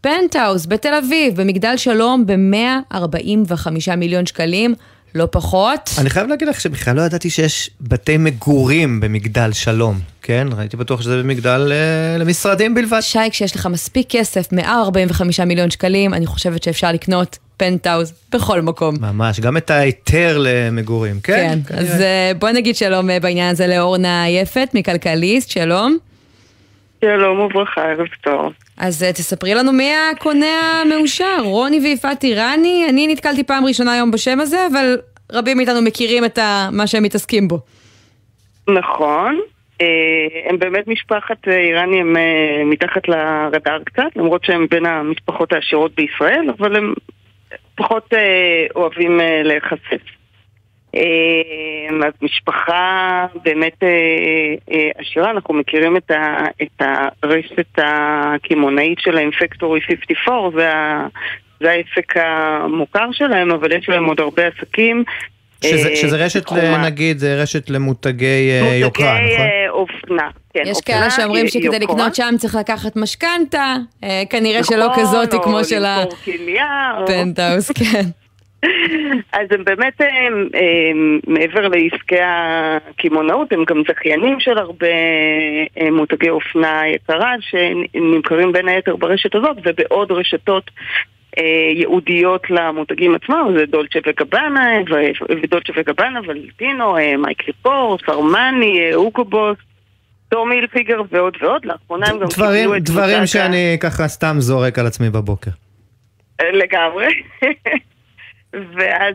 פנטהאוז בתל אביב, במגדל שלום, ב-145 מיליון שקלים. לא פחות. אני חייב להגיד לך שבכלל לא ידעתי שיש בתי מגורים במגדל שלום, כן? הייתי בטוח שזה במגדל אה, למשרדים בלבד. שי, כשיש לך מספיק כסף, 145 מיליון שקלים, אני חושבת שאפשר לקנות פנטהאוז בכל מקום. ממש, גם את ההיתר למגורים, כן? כן, אז אה, בוא נגיד שלום אה, בעניין הזה לאורנה יפת מכלכליסט, שלום. שלום וברכה, ערב טוב. אז אה, תספרי לנו מי הקונה המאושר, רוני ויפעת איראני? אני נתקלתי פעם ראשונה היום בשם הזה, אבל רבים מאיתנו מכירים את מה שהם מתעסקים בו. נכון. הם באמת משפחת איראני, הם מתחת לרדאר קצת, למרות שהם בין המשפחות העשירות בישראל, אבל הם פחות אה, אוהבים אה, להיחשף. אה, אז משפחה באמת אה, אה, עשירה, אנחנו מכירים את, ה, את הרשת הקמעונאית שלהם, פקטורי 54, זה, ה, זה העסק המוכר שלהם, אבל יש להם עוד הרבה עסקים. שזה, שזה רשת, נגיד, זה רשת למותגי יוקרה, נכון? מותגי אופנה. כן, יש כאלה שאומרים שכדי לקנות שם צריך לקחת משכנתה, כנראה שלא נכון, כזאת כמו של הפנטהאוס, כן. אז הם באמת, הם, הם, מעבר לעסקי הקמעונאות, הם גם זכיינים של הרבה מותגי אופנה יקרה שנמכרים בין היתר ברשת הזאת ובעוד רשתות אה, ייעודיות למותגים עצמם, זה דולצ'ה וגבנה, ודולצ'ה וגבנה, ולטינו, אה, מייקלי פורס, ארמני, אה, אוקו בוס. טומי הילפיגר ועוד ועוד, לאחרונה הם גם קיבלו את... דברים שאני ככה סתם זורק על עצמי בבוקר. לגמרי. (laughs) ואז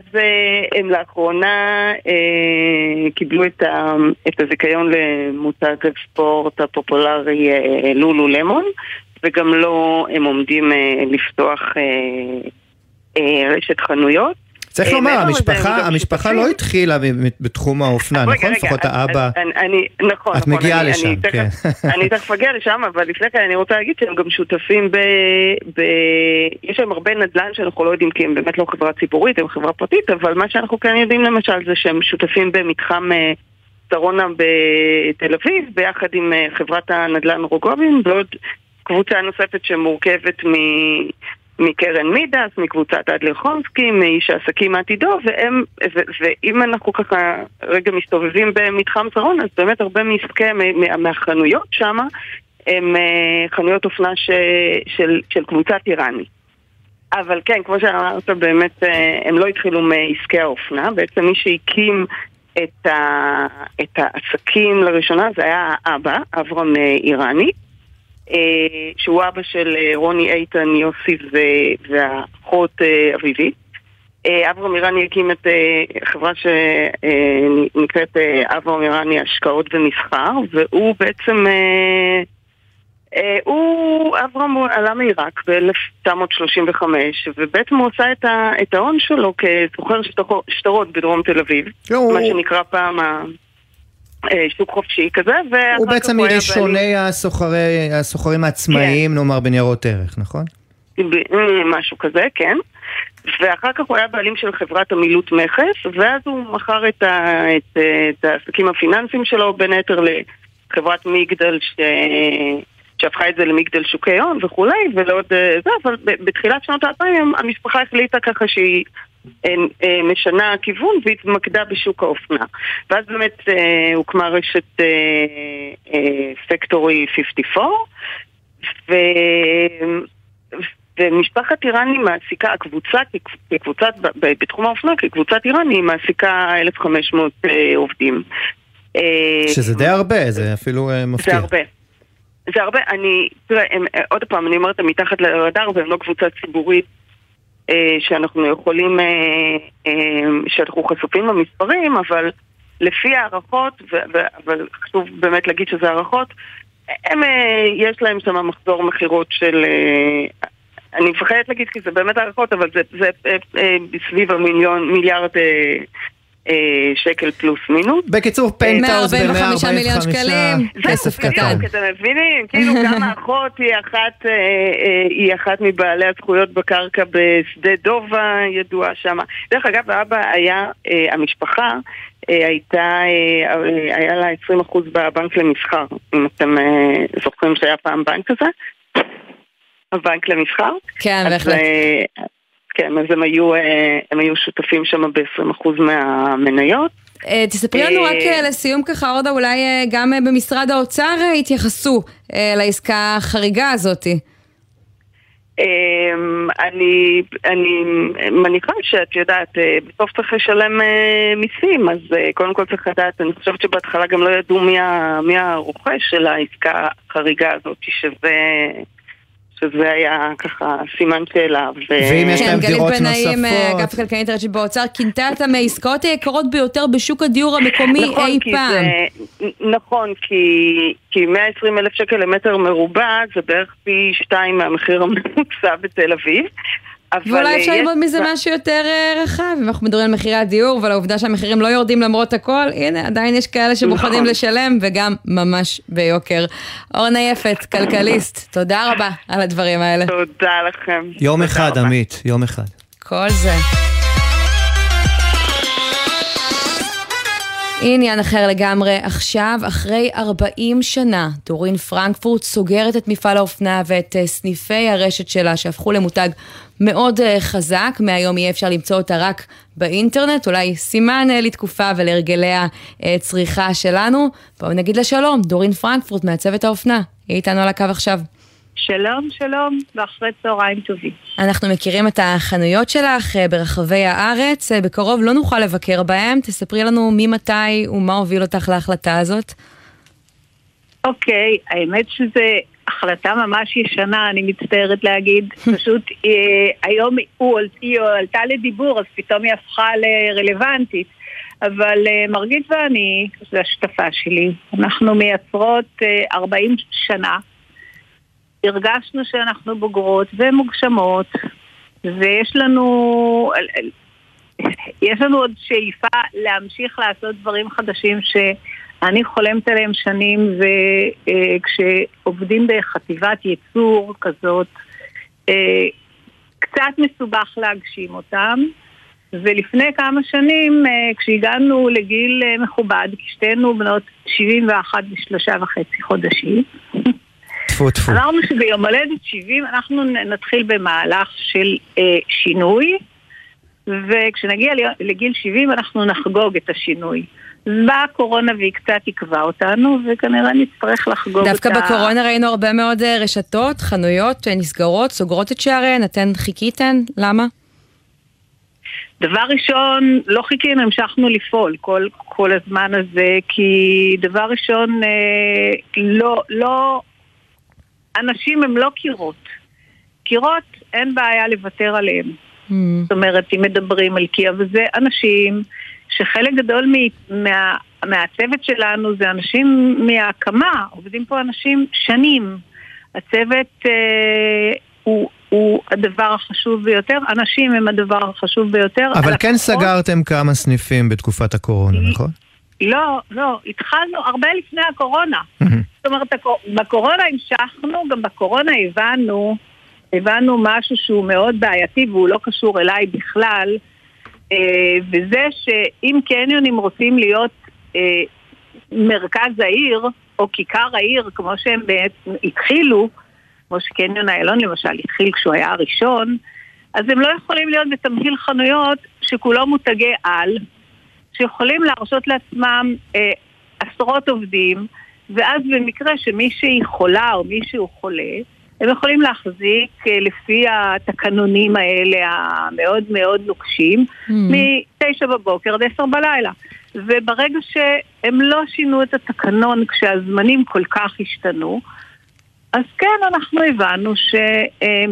הם לאחרונה אה, קיבלו את, ה, את הזיכיון למותג הספורט הפופולרי אה, לולו למון, וגם לא הם עומדים אה, לפתוח אה, אה, רשת חנויות. צריך לומר, המשפחה, המשפחה לא התחילה בתחום האופנה, נכון? לפחות האבא. אני, נכון, את מגיעה לשם, כן. (laughs) אני תכף אגיע לשם, אבל לפני כן אני רוצה להגיד שהם גם שותפים ב... יש להם הרבה נדל"ן שאנחנו לא יודעים כי הם באמת לא חברה ציבורית, הם חברה פרטית, אבל מה שאנחנו כן יודעים למשל זה שהם שותפים במתחם שרונה בתל אביב, ביחד עם חברת הנדל"ן רוגובין, ועוד קבוצה נוספת שמורכבת מ... מקרן מידס, מקבוצת אדלר חומסקי, מאיש העסקים העתידו, והם, ו, ואם אנחנו ככה רגע מסתובבים במתחם שרון, אז באמת הרבה מעסקי, מהחנויות שם, הם אה, חנויות אופנה ש, של, של קבוצת איראני. אבל כן, כמו שאמרת, באמת אה, הם לא התחילו מעסקי האופנה, בעצם מי שהקים את, ה, את העסקים לראשונה זה היה האבא, אברהם אה, איראני. אה, שהוא אבא של אה, רוני איתן, יוסי והאחות אה, אביבית. אברהם איראני הקים את חברה שנקראת אברהם איראני השקעות ומסחר, והוא בעצם, הוא, אברהם עלה מעיראק ב-1935, ובעצם הוא עשה את ההון שלו כסוחר שטרות בדרום תל אביב, מה שנקרא פעם אה, שוק חופשי כזה, הוא בעצם מראשוני הסוחרי, הסוחרים העצמאיים, כן. נאמר, בניירות ערך, נכון? משהו כזה, כן. ואחר כך הוא היה בעלים של חברת המילוט מכס, ואז הוא מכר את, ה, את, את העסקים הפיננסיים שלו, בין היתר לחברת מיגדל, ש... שהפכה את זה למגדל שוקי הון וכולי, ולעוד אה, זה, אבל בתחילת שנות האלפיים המשפחה החליטה ככה שהיא אה, אה, משנה כיוון והתמקדה בשוק האופנה. ואז באמת הוקמה רשת פקטורי 54, ו... ומשפחת איראני מעסיקה, הקבוצה, כקבוצת, בתחום האופנה, כקבוצת איראני, מעסיקה 1,500 עובדים. שזה די הרבה, זה אפילו מפתיע. זה הרבה. זה הרבה, אני, תראה, הם, אה, עוד פעם, אני אומרת, הם מתחת לרדאר והם לא קבוצה ציבורית אה, שאנחנו יכולים, אה, אה, שאנחנו חשופים למספרים, אבל לפי הערכות, ו, ו, אבל חשוב באמת להגיד שזה הערכות, הם, אה, יש להם שם מחזור מכירות של... אה, אני מפחדת להגיד כי זה באמת הערכות, אבל זה, זה אה, אה, סביב המיליון, מיליארד אה, שקל פלוס מינוס. בקיצור, פנטהאוז ב-145 מיליון שקלים. כסף קטן. אתם מבינים? (laughs) כאילו גם האחות היא אחת, אה, אה, היא אחת מבעלי הזכויות בקרקע בשדה דובה, ידועה שמה. דרך אגב, האבא היה, אה, המשפחה אה, הייתה, אה, אה, היה לה 20% בבנק למסחר, אם אתם אה, זוכרים שהיה פעם בנק כזה. הבנק למסחר. כן, בהחלט. כן, אז הם היו, אה, הם היו שותפים שם ב-20% מהמניות. אה, תספרי לנו אה, רק לסיום ככה, אורדה, אולי גם במשרד האוצר התייחסו לעסקה החריגה הזאתי. אמ, אני, אני מניחה שאת יודעת, בסוף צריך לשלם מיסים, אז קודם כל צריך לדעת, אני חושבת שבהתחלה גם לא ידעו מי, ה- מי הרוכש של העסקה החריגה הזאת, שזה, שזה היה ככה סימן שאלה. ו... ואם יש להם כן, גלית דירות בנאים, אה, נוספות. אגף הכלכלנית הראשית באוצר, כינתה אותם מהעסקאות היקרות ביותר בשוק הדיור המקומי נכון, אי פעם. זה, נכון, כי, כי 120 אלף שקל למטר מרובע זה בערך פי שתיים מהמחיר הממוצע בתל אביב. אבל, ואולי אה, אפשר יש- ללמוד מזה משהו יותר אה, רחב, אם אנחנו מדברים על מחירי הדיור ועל העובדה שהמחירים לא יורדים למרות הכל, הנה, עדיין יש כאלה שמוכנים נכון. לשלם וגם ממש ביוקר. אורנה יפת, כלכליסט, תודה רבה על הדברים האלה. תודה לכם. יום אחד, עמית, יום אחד. כל זה. עניין אחר לגמרי, עכשיו, אחרי 40 שנה, דורין פרנקפורט סוגרת את מפעל האופנה ואת אה, סניפי הרשת שלה, שהפכו למותג מאוד אה, חזק. מהיום יהיה אפשר למצוא אותה רק באינטרנט, אולי סימן אה, לתקופה ולהרגלי הצריכה שלנו. בואו נגיד לה שלום, דורין פרנקפורט מעצבת האופנה. היא איתנו על הקו עכשיו. שלום, שלום, ואחרי צהריים טובים. אנחנו מכירים את החנויות שלך אה, ברחבי הארץ, אה, בקרוב לא נוכל לבקר בהם, תספרי לנו ממתי ומה הוביל אותך להחלטה הזאת. אוקיי, האמת שזו החלטה ממש ישנה, אני מצטערת להגיד. (laughs) פשוט אה, היום הוא, היא עלתה לדיבור, אז פתאום היא הפכה לרלוונטית. אבל אה, מרגית ואני, זו השותפה שלי, אנחנו מייצרות אה, 40 שנה. הרגשנו שאנחנו בוגרות ומוגשמות, ויש לנו, יש לנו עוד שאיפה להמשיך לעשות דברים חדשים שאני חולמת עליהם שנים, וכשעובדים בחטיבת ייצור כזאת, אה, קצת מסובך להגשים אותם. ולפני כמה שנים, אה, כשהגענו לגיל אה, מכובד, כי שתינו בנות 71 ושלושה וחצי חודשים, טפו טפו. אמרנו שביום הולדת 70 אנחנו נתחיל במהלך של אה, שינוי, וכשנגיע לגיל 70 אנחנו נחגוג את השינוי. באה הקורונה והיא קצת עיכבה אותנו, וכנראה נצטרך לחגוג דווקא אותה. בקורונה ראינו הרבה מאוד אה, רשתות, חנויות אה, נסגרות, סוגרות את שעריהן, אתן חיכיתן, למה? דבר ראשון, לא חיכינו, המשכנו לפעול כל, כל הזמן הזה, כי דבר ראשון, אה, לא, לא, אנשים הם לא קירות. קירות, אין בעיה לוותר עליהם. זאת אומרת, אם מדברים על קיה וזה אנשים שחלק גדול מה, מהצוות שלנו זה אנשים מההקמה, עובדים פה אנשים שנים. הצוות אה, הוא, הוא הדבר החשוב ביותר, אנשים הם הדבר החשוב ביותר. אבל כן סגרתם כמה סניפים בתקופת הקורונה, נכון? לא, לא, התחלנו הרבה לפני הקורונה. זאת אומרת, בקורונה המשכנו, גם בקורונה הבנו, הבנו משהו שהוא מאוד בעייתי והוא לא קשור אליי בכלל, וזה שאם קניונים רוצים להיות אה, מרכז העיר, או כיכר העיר, כמו שהם בעצם התחילו, כמו שקניון איילון למשל התחיל כשהוא היה הראשון, אז הם לא יכולים להיות בתמהיל חנויות שכולו מותגי על, שיכולים להרשות לעצמם אה, עשרות עובדים, ואז במקרה שמישהי חולה או מישהו חולה, הם יכולים להחזיק אה, לפי התקנונים האלה המאוד מאוד נוקשים, Mm. מ-9 בבוקר עד 10 בלילה. וברגע שהם לא שינו את התקנון כשהזמנים כל כך השתנו, אז כן, אנחנו הבנו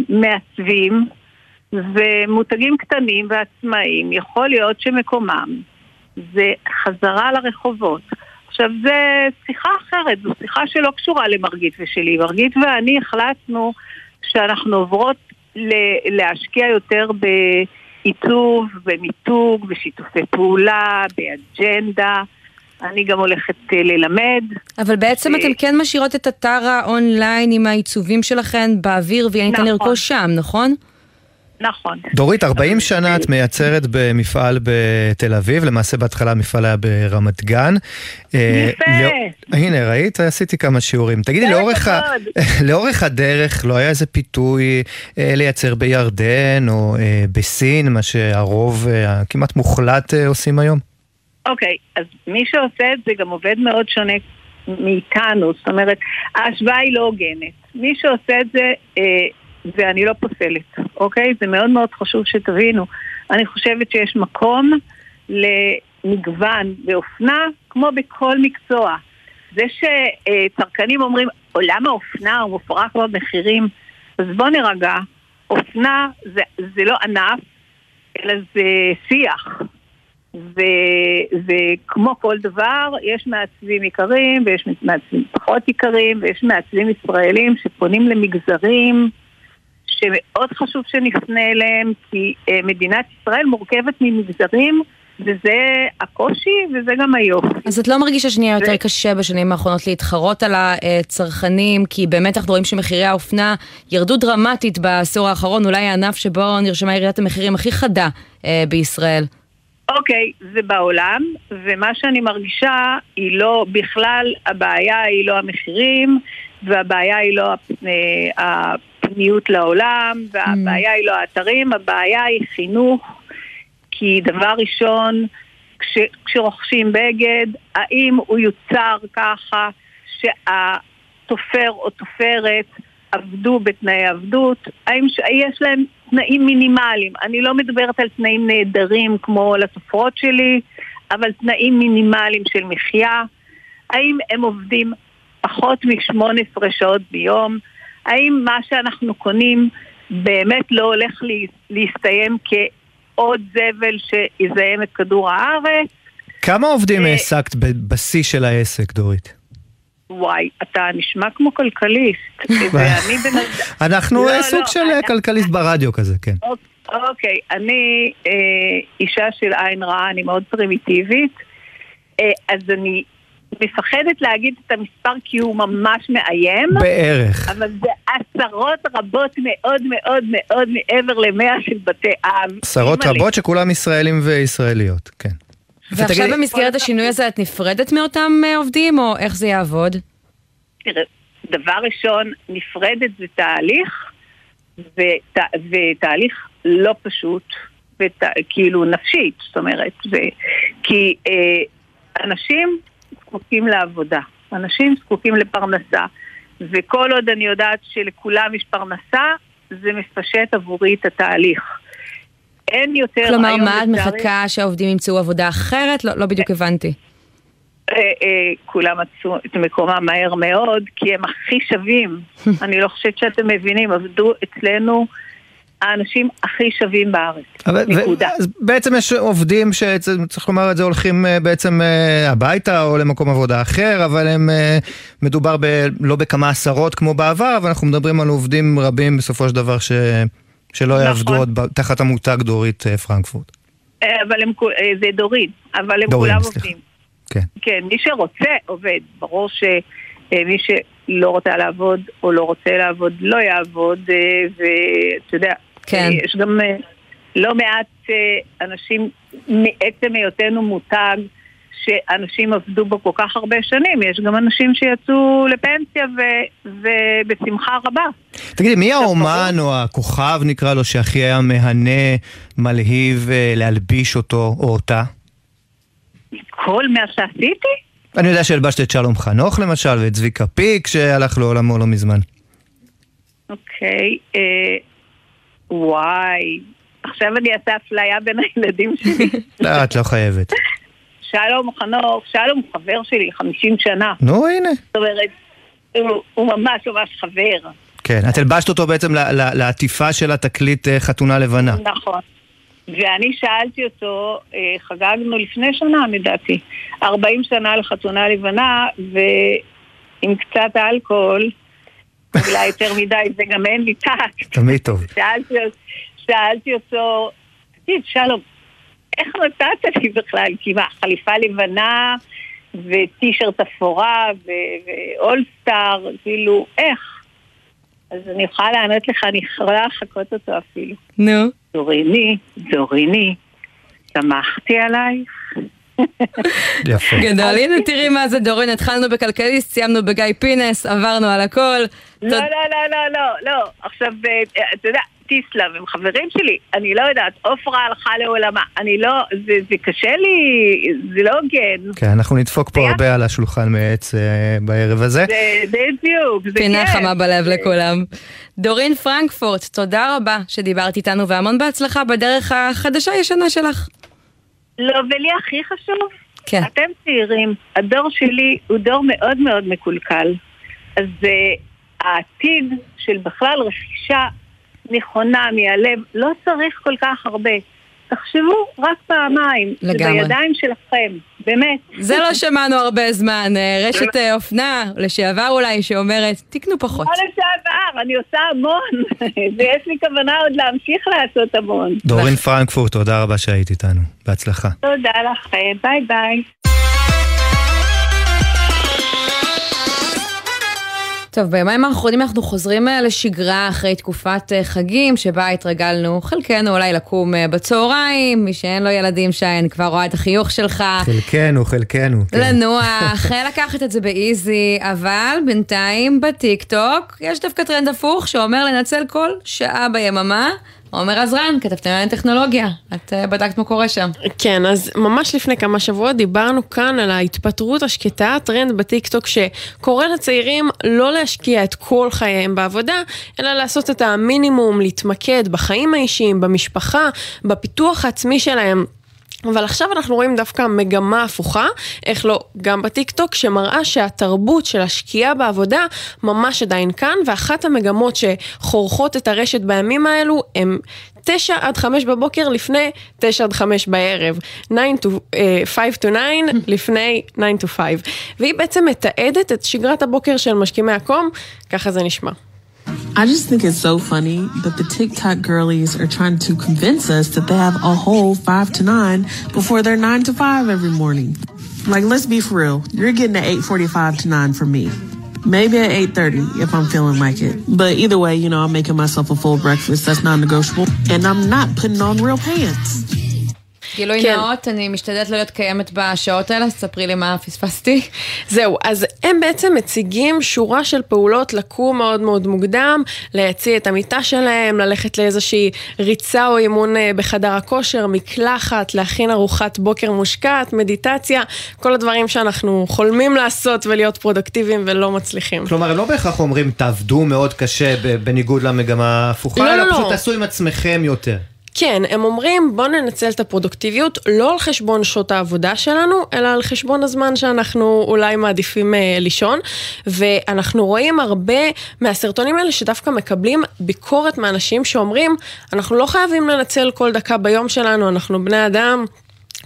שמעצבים ומותגים קטנים ועצמאיים, יכול להיות שמקומם זה חזרה לרחובות. עכשיו, זה שיחה אחרת, זו שיחה שלא קשורה למרגית ושלי. מרגית ואני החלטנו שאנחנו עוברות ל- להשקיע יותר. בעיצוב, במיתוג, בשיתופי פעולה, באג'נדה. אני גם הולכת אה, ללמד. אבל בעצם אה, אתן כן משאירות את אתר האונליין עם העיצובים שלכן באוויר ויהיה ניתן נכון. לרכוש שם, נכון? נכון. דורית, 40 שנה את מייצרת במפעל בתל אביב, למעשה בהתחלה המפעל היה ברמת גן. אה, יפה. לא- הנה, ראית? עשיתי כמה שיעורים. תגידי, לאורך, ה... הכבוד. (laughs) לאורך הדרך לא היה איזה פיתוי אה, לייצר בירדן או אה, בסין, מה שהרוב הכמעט מוחלט עושים היום? אוקיי, אז מי שעושה את זה גם עובד מאוד שונה מאיתנו, זאת אומרת, ההשוואה היא לא הוגנת. מי שעושה את זה, אה, ואני לא פוסלת, אוקיי? זה מאוד מאוד חשוב שתבינו. אני חושבת שיש מקום למגוון באופנה, כמו בכל מקצוע. זה שצרכנים אומרים, עולם האופנה הוא מופרך במחירים, אז בואו נירגע. אופנה זה, זה לא ענף, אלא זה שיח. וכמו כל דבר, יש מעצבים יקרים ויש מעצבים פחות יקרים ויש מעצבים ישראלים שפונים למגזרים שמאוד חשוב שנפנה אליהם כי uh, מדינת ישראל מורכבת ממגזרים וזה הקושי וזה גם היופי. אז את לא מרגישה שנהיה יותר קשה בשנים האחרונות להתחרות על הצרכנים, כי באמת אנחנו רואים שמחירי האופנה ירדו דרמטית בעשור האחרון, אולי הענף שבו נרשמה ירידת המחירים הכי חדה אה, בישראל. אוקיי, זה בעולם, ומה שאני מרגישה היא לא, בכלל הבעיה היא לא המחירים, והבעיה היא לא הפניות לעולם, והבעיה היא לא האתרים, הבעיה היא חינוך, כי דבר ראשון, כש, כשרוכשים בגד, האם הוא יוצר ככה שהתופר או תופרת עבדו בתנאי עבדות, האם ש... יש להם תנאים מינימליים. אני לא מדברת על תנאים נהדרים כמו לתופרות שלי, אבל תנאים מינימליים של מחיה. האם הם עובדים פחות מ-18 שעות ביום? האם מה שאנחנו קונים באמת לא הולך לה- להסתיים כעוד זבל שיזהם את כדור הארץ? כמה עובדים אה, העסקת בשיא של העסק, דורית? וואי, אתה נשמע כמו כלכליסט. (laughs) ואני בן אדם... אנחנו לא, אה, סוג לא, של אה, כלכליסט ברדיו כזה, כן. אוקיי, אני אישה של עין רעה, אני מאוד פרימיטיבית, אז אני מפחדת להגיד את המספר כי הוא ממש מאיים. בערך. אבל זה עשרות רבות מאוד מאוד מאוד מעבר למאה של בתי אב. עשרות. רבות שכולם ישראלים וישראליות, כן. ועכשיו במסגרת השינוי הזה את נפרדת מאותם אה, עובדים, או איך זה יעבוד? תראה, דבר ראשון, נפרדת זה תהליך, ות, ותהליך לא פשוט, ות, כאילו נפשית, זאת אומרת, ו, כי אה, אנשים זקוקים לעבודה, אנשים זקוקים לפרנסה, וכל עוד אני יודעת שלכולם יש פרנסה, זה מפשט עבורי את התהליך. אין יותר כלומר, מה את מחכה שהעובדים ימצאו עבודה אחרת? לא לא בדיוק הבנתי. אה, אה, כולם מצאו את מקומם מהר מאוד, כי הם הכי שווים. (laughs) אני לא חושבת שאתם מבינים, עבדו אצלנו האנשים הכי שווים בארץ. נקודה. אז בעצם יש עובדים שצריך לומר את זה הולכים אה, בעצם אה, הביתה או למקום עבודה אחר, אבל הם, אה, מדובר ב, לא בכמה עשרות כמו בעבר, אבל אנחנו מדברים על עובדים רבים בסופו של דבר ש, שלא נכון. יעבדו עוד תחת המותג דורית פרנקפורט. אבל הם, זה דורין, אבל הם דורין, כולם סליחה. עובדים. כן. כן, מי שרוצה עובד. ברור שמי שלא רוצה לעבוד או לא רוצה לעבוד לא יעבוד, ואתה יודע, כן. אה, יש גם אה, לא מעט אה, אנשים מעצם היותנו מותג. שאנשים עבדו בו כל כך הרבה שנים, יש גם אנשים שיצאו לפנסיה ו- ובשמחה רבה. תגידי, מי האומן או הכוכב נקרא לו שהכי היה מהנה, מלהיב להלביש אותו או אותה? כל מה שעשיתי? אני יודע שהלבשת את שלום חנוך למשל, ואת צביקה פיק שהלך לעולמו לא מזמן. אוקיי, אה, וואי, עכשיו אני אעשה אפליה בין הילדים שלי. (laughs) לא, את לא חייבת. שלום חנוך, שלום הוא חבר שלי 50 שנה. נו, הנה. זאת אומרת, הוא, הוא ממש ממש חבר. כן, את הלבשת אותו בעצם לעטיפה של התקליט אה, חתונה לבנה. נכון. ואני שאלתי אותו, אה, חגגנו לפני שנה לדעתי, 40 שנה לחתונה לבנה, ועם קצת אלכוהול, אולי יותר מדי, וגם אין לי טקט. תמיד טוב. שאלתי, שאלתי אותו, תקשיב, שלום, איך נתת לי בכלל? כי מה, חליפה לבנה וטישרט אפורה ואולסטאר, כאילו, איך? אז אני יכולה לענות לך, אני יכולה לחכות אותו אפילו. נו. דוריני, דוריני, שמחתי עלייך. (laughs) יפה. גדול, הנה תראי מה זה דורין, התחלנו בכלכליסט, סיימנו בגיא פינס, עברנו על הכל. לא, לא, לא, לא, לא, לא. עכשיו, אה, אתה יודע, טיסלאם הם חברים שלי, אני לא יודעת, עופרה הלכה לעולמה, אני לא, זה, זה קשה לי, זה לא הוגן. כן, אנחנו נדפוק פה הרבה על השולחן מעץ אה, בערב הזה. זה בדיוק, זה פינה כיף. חמה בלב לכולם. דורין פרנקפורט, תודה רבה שדיברת איתנו והמון בהצלחה בדרך החדשה-ישנה שלך. לא, ולי הכי חשוב, כן. אתם צעירים, הדור שלי הוא דור מאוד מאוד מקולקל. אז uh, העתיד של בכלל רכישה נכונה מהלב, לא צריך כל כך הרבה. תחשבו רק פעמיים, לגמרי. זה בידיים שלכם, באמת. זה לא שמענו הרבה זמן, אה, רשת אה, אופנה, לשעבר אולי, שאומרת, תקנו פחות. לא לשעבר, אני עושה המון, (laughs) ויש לי כוונה עוד להמשיך לעשות המון. דורין פרנקפורט, תודה רבה שהיית איתנו. בהצלחה. תודה לכם, ביי ביי. טוב, ביומיים האחרונים אנחנו חוזרים אה, לשגרה אחרי תקופת אה, חגים, שבה התרגלנו, חלקנו אולי לקום אה, בצהריים, מי שאין לו ילדים שי, אני כבר רואה את החיוך שלך. חלקנו, חלקנו. כן. לנוח, (laughs) לקחת את זה ב easy, אבל בינתיים בטיק טוק יש דווקא טרנד הפוך שאומר לנצל כל שעה ביממה. עומר עזרן, כתבתם על טכנולוגיה, את אה, בדקת מה קורה שם. כן, אז ממש לפני כמה שבועות דיברנו כאן על ההתפטרות השקטה, טרנד בטיקטוק שקורא לצעירים לא להשקיע את כל חייהם בעבודה, אלא לעשות את המינימום, להתמקד בחיים האישיים, במשפחה, בפיתוח העצמי שלהם. אבל עכשיו אנחנו רואים דווקא מגמה הפוכה, איך לא, גם בטיקטוק, שמראה שהתרבות של השקעה בעבודה ממש עדיין כאן, ואחת המגמות שחורכות את הרשת בימים האלו הם 9 עד 5 בבוקר לפני 9 עד 5 בערב. 9 to, uh, 5 to 9 (laughs) לפני 9 to 5. והיא בעצם מתעדת את שגרת הבוקר של משכימי הקום, ככה זה נשמע. I just think it's so funny that the TikTok girlies are trying to convince us that they have a whole five to nine before their nine to five every morning. Like, let's be for real. You're getting an eight forty-five to nine from me. Maybe at eight thirty if I'm feeling like it. But either way, you know, I'm making myself a full breakfast. That's non-negotiable, and I'm not putting on real pants. גילוי כן. נאות, אני משתדלת לא להיות קיימת בשעות האלה, אז ספרי לי מה פספסתי. זהו, אז הם בעצם מציגים שורה של פעולות לקום מאוד מאוד מוקדם, להציע את המיטה שלהם, ללכת לאיזושהי ריצה או אימון אה, בחדר הכושר, מקלחת, להכין ארוחת בוקר מושקעת, מדיטציה, כל הדברים שאנחנו חולמים לעשות ולהיות פרודקטיביים ולא מצליחים. כלומר, הם לא בהכרח אומרים תעבדו מאוד קשה בניגוד למגמה ההפוכה, לא, אלא לא, פשוט לא. תעשו עם עצמכם יותר. כן, הם אומרים בוא ננצל את הפרודוקטיביות לא על חשבון שעות העבודה שלנו, אלא על חשבון הזמן שאנחנו אולי מעדיפים אה, לישון. ואנחנו רואים הרבה מהסרטונים האלה שדווקא מקבלים ביקורת מאנשים שאומרים, אנחנו לא חייבים לנצל כל דקה ביום שלנו, אנחנו בני אדם.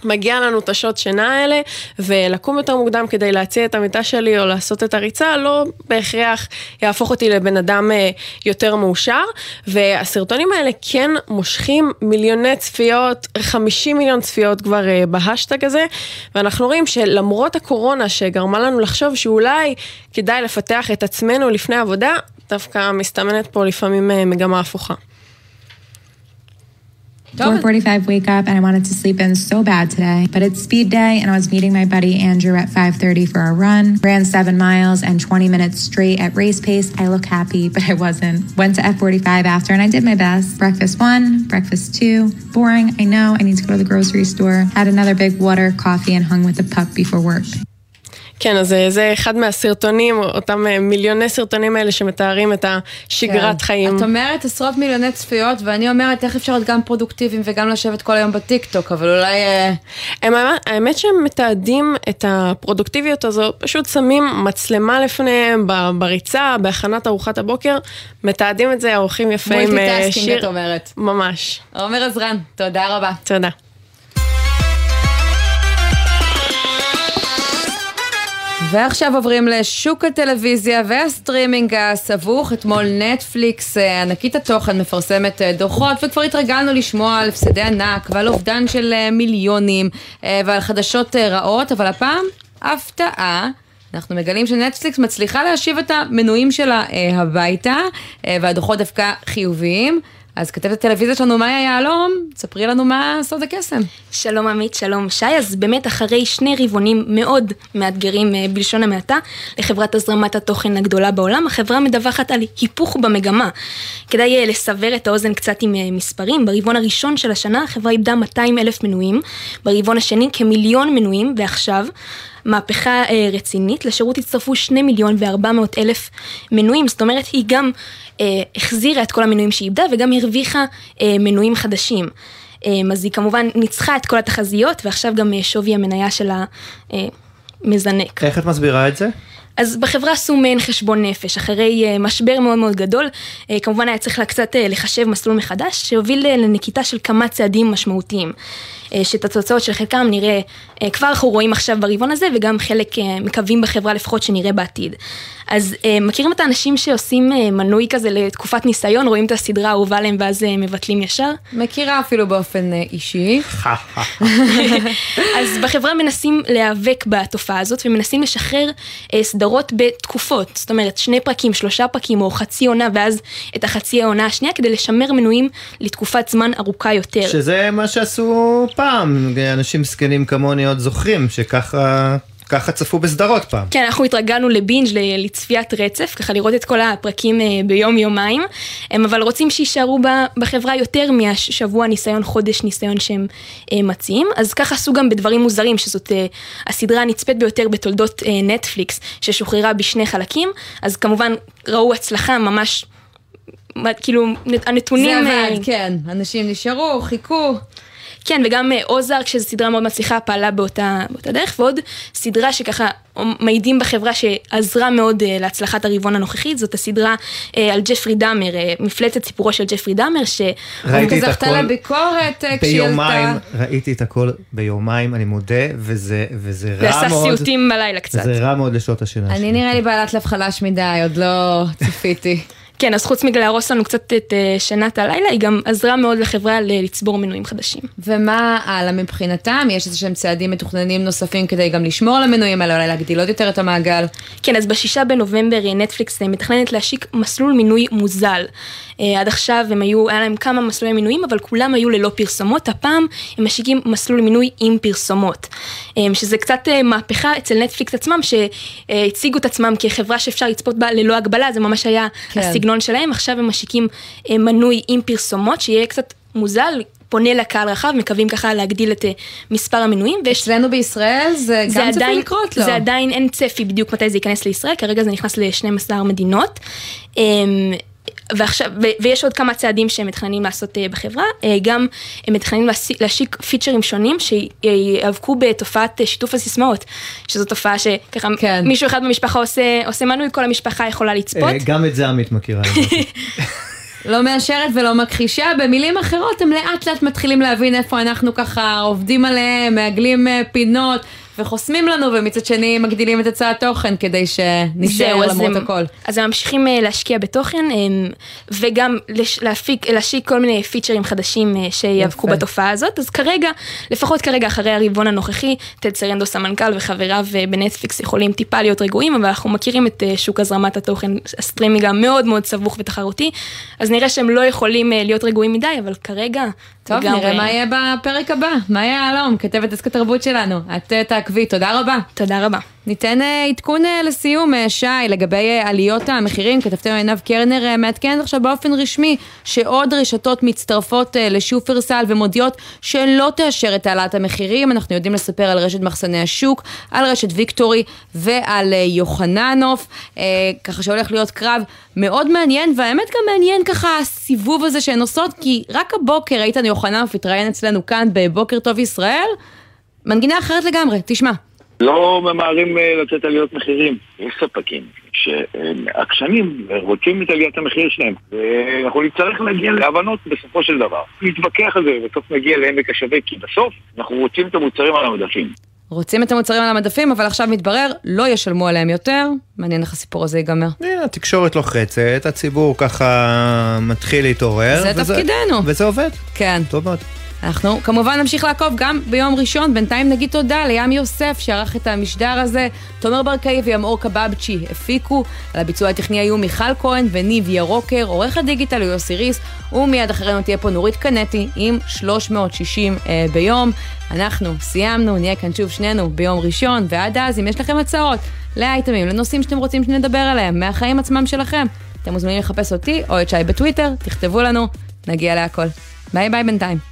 מגיע לנו את השעות שינה האלה, ולקום יותר מוקדם כדי להציע את המיטה שלי או לעשות את הריצה, לא בהכרח יהפוך אותי לבן אדם אה, יותר מאושר. והסרטונים האלה כן מושכים מיליוני צפיות, 50 מיליון צפיות כבר אה, בהשטג הזה, ואנחנו רואים שלמרות הקורונה שגרמה לנו לחשוב שאולי כדאי לפתח את עצמנו לפני עבודה, דווקא מסתמנת פה לפעמים אה, מגמה הפוכה. 4:45 wake up and I wanted to sleep in so bad today, but it's speed day and I was meeting my buddy Andrew at 5:30 for a run. Ran 7 miles and 20 minutes straight at race pace. I look happy, but I wasn't. Went to F45 after and I did my best. Breakfast 1, breakfast 2. Boring, I know. I need to go to the grocery store. Had another big water, coffee and hung with the pup before work. כן, אז אה, זה אחד מהסרטונים, אותם אה, מיליוני סרטונים האלה שמתארים את השגרת כן. חיים. את אומרת עשרות מיליוני צפיות, ואני אומרת איך אפשר להיות גם פרודוקטיביים וגם לשבת כל היום בטיקטוק, אבל אולי... אה, הם, האמת שהם מתעדים את הפרודוקטיביות הזו, פשוט שמים מצלמה לפניהם בריצה, בהכנת ארוחת הבוקר, מתעדים את זה, עורכים יפה עם אה, multitasking שיר. את אומרת. ממש. עומר עזרן, תודה רבה. תודה. ועכשיו עוברים לשוק הטלוויזיה והסטרימינג הסבוך. אתמול נטפליקס, אה, ענקית התוכן, מפרסמת אה, דוחות, וכבר התרגלנו לשמוע על הפסדי ענק ועל אובדן של אה, מיליונים ועל חדשות רעות, אבל הפעם, הפתעה. אנחנו מגלים שנטפליקס מצליחה להשיב את המנויים שלה הביתה, והדוחות דווקא חיוביים. אז כתבת הטלוויזיה שלנו, מאיה יהלום, ספרי לנו מה סוד הקסם. שלום עמית, שלום שי. אז באמת אחרי שני רבעונים מאוד מאתגרים אה, בלשון המעטה, לחברת הזרמת התוכן הגדולה בעולם, החברה מדווחת על היפוך במגמה. כדאי אה, לסבר את האוזן קצת עם אה, מספרים, ברבעון הראשון של השנה החברה איבדה 200 אלף מנויים, ברבעון השני כמיליון מנויים, ועכשיו מהפכה אה, רצינית, לשירות הצטרפו 2 מיליון ו-400 אלף מנויים, זאת אומרת היא גם אה, החזירה את כל המנויים שאיבדה וגם הרוויחה אה, מנויים חדשים. אה, אז היא כמובן ניצחה את כל התחזיות ועכשיו גם אה, שווי המניה שלה אה, מזנק. איך את מסבירה את זה? אז בחברה עשו מעין חשבון נפש, אחרי uh, משבר מאוד מאוד גדול, uh, כמובן היה צריך קצת uh, לחשב מסלול מחדש, שהוביל לנקיטה של כמה צעדים משמעותיים. אה, שאת התוצאות של חלקם נראה, אה, כבר אנחנו רואים עכשיו ברבעון הזה, וגם חלק אה, מקווים בחברה לפחות שנראה בעתיד. אז מכירים את האנשים שעושים מנוי כזה לתקופת ניסיון, רואים את הסדרה האהובה עליהם ואז מבטלים ישר? מכירה אפילו באופן אישי. (laughs) אז בחברה מנסים להיאבק בתופעה הזאת ומנסים לשחרר סדרות בתקופות, זאת אומרת שני פרקים, שלושה פרקים או חצי עונה ואז את החצי העונה השנייה כדי לשמר מנויים לתקופת זמן ארוכה יותר. שזה מה שעשו פעם, אנשים זקנים כמוני עוד זוכרים שככה... ככה צפו בסדרות פעם. כן, אנחנו התרגלנו לבינג' לצפיית רצף, ככה לראות את כל הפרקים אה, ביום יומיים, אבל רוצים שיישארו בחברה יותר מהשבוע ניסיון, חודש ניסיון שהם אה, מציעים, אז ככה עשו גם בדברים מוזרים, שזאת אה, הסדרה הנצפית ביותר בתולדות נטפליקס, ששוחררה בשני חלקים, אז כמובן ראו הצלחה ממש, כאילו הנתונים... זה עבד, כן, אנשים נשארו, חיכו. כן, וגם אה, אוזארק, שזו סדרה מאוד מצליחה, פעלה באותה, באותה דרך, ועוד סדרה שככה מעידים בחברה שעזרה מאוד uh, להצלחת הרבעון הנוכחית, זאת הסדרה על ג'פרי דאמר, מפלצת סיפורו של ג'פרי דאמר, שכזה זכתה לביקורת ביומיים, ראיתי את הכל ביומיים, אני מודה, וזה, וזה רע מאוד. ועשה סיוטים בלילה קצת. זה רע מאוד לשעות השינה אני נראה לי בעלת לב חלש מדי, עוד לא צפיתי. (laughs) כן, אז חוץ מלהרוס לנו קצת את אה, שנת הלילה, היא גם עזרה מאוד לחברה לצבור מנויים חדשים. ומה הלאה מבחינתם? יש איזה שהם צעדים מתוכננים נוספים כדי גם לשמור על המנויים האלה, אולי להגדיל עוד יותר את המעגל? כן, אז בשישה בנובמבר אה, נטפליקס אה, מתכננת להשיק מסלול מינוי מוזל. עד עכשיו הם היו, היה להם כמה מסלולי מינויים, אבל כולם היו ללא פרסומות. הפעם הם משיקים מסלול מינוי עם פרסומות. שזה קצת מהפכה אצל נטפליקס עצמם, שהציגו את עצמם כחברה שאפשר לצפות בה ללא הגבלה, זה ממש היה כן. הסגנון שלהם, עכשיו הם משיקים אה, מנוי עם פרסומות, שיהיה קצת מוזל, פונה לקהל רחב, מקווים ככה להגדיל את אה, מספר המנויים. אצלנו בישראל זה, זה גם צפוי לקרות לו. זה עדיין אין צפי בדיוק מתי זה ייכנס לישראל, כרגע זה נכנס ל-12 מדינות. ועכשיו, ו, ויש עוד כמה צעדים שהם מתכננים לעשות uh, בחברה, uh, גם הם מתכננים להשיק פיצ'רים שונים שיאבקו בתופעת uh, שיתוף הסיסמאות, שזו תופעה שככה כן. מישהו אחד במשפחה עושה, עושה מנוי, כל המשפחה יכולה לצפות. Uh, גם את זה עמית מכירה. (laughs) לא מאשרת ולא מכחישה, במילים אחרות הם לאט לאט מתחילים להבין איפה אנחנו ככה עובדים עליהם, מעגלים פינות. וחוסמים לנו, ומצד שני מגדילים את היצע התוכן כדי שנשאר למרות הם, הכל. אז הם ממשיכים uh, להשקיע בתוכן, וגם לש, להפיק, להשיק כל מיני פיצ'רים חדשים אה, שיאבקו בתופעה הזאת, אז כרגע, לפחות כרגע אחרי הרבעון הנוכחי, טד סרנדוס המנכ"ל וחבריו אה, בנטפליקס יכולים טיפה להיות רגועים, אבל אנחנו מכירים את שוק הזרמת התוכן, הסטרימינג המאוד מאוד סבוך ותחרותי, אז נראה שהם לא יכולים להיות רגועים מדי, אבל כרגע... טוב, נראה מה יהיה בפרק הבא. מה יהיה יהלום, כתבת דסק התרבות שלנו. את תעקבי, תודה רבה. תודה רבה. ניתן אה, עדכון אה, לסיום, אה, שי, לגבי עליות המחירים. כתבתנו עינב קרנר מעדכנת עכשיו באופן רשמי שעוד רשתות מצטרפות לשופרסל ומודיעות שלא תאשר את העלאת המחירים. אנחנו יודעים לספר על רשת מחסני השוק, על רשת ויקטורי ועל יוחננוף, ככה שהולך להיות קרב מאוד מעניין, והאמת גם מעניין ככה הסיבוב הזה שהן עושות, כי רק הבוקר איתן יוחננוף התראיין אצלנו כאן בבוקר טוב ישראל, מנגינה אחרת לגמרי, תשמע. לא ממהרים אה, לתת עליות מחירים. יש ספקים שהם עקשנים ורוצים את עליית המחיר שלהם. ואנחנו נצטרך להגיע להבנות בסופו של דבר. נתווכח על זה ובסוף נגיע לעמק השווה, כי בסוף אנחנו רוצים את המוצרים על המדפים. רוצים את המוצרים על המדפים, אבל עכשיו מתברר, לא ישלמו עליהם יותר. מעניין איך הסיפור הזה ייגמר. הנה, התקשורת לוחצת, הציבור ככה מתחיל להתעורר. זה וזה- תפקידנו. וזה עובד. כן. טוב מאוד. אנחנו כמובן נמשיך לעקוב גם ביום ראשון, בינתיים נגיד תודה לים יוסף שערך את המשדר הזה, תומר ברקאי ומאור קבבצ'י הפיקו, על הביצוע הטכני היו מיכל כהן וניב ירוקר, עורך הדיגיטל הוא יוסי ריס, ומיד אחרינו תהיה פה נורית קנטי עם 360 אה, ביום. אנחנו סיימנו, נהיה כאן שוב שנינו ביום ראשון, ועד אז אם יש לכם הצעות לאייטמים, לנושאים שאתם רוצים שנדבר עליהם, מהחיים עצמם שלכם, אתם מוזמנים לחפש אותי או את שי בטוויטר, תכתבו לנו, נגיע להכל. ביי ביי בינתיים.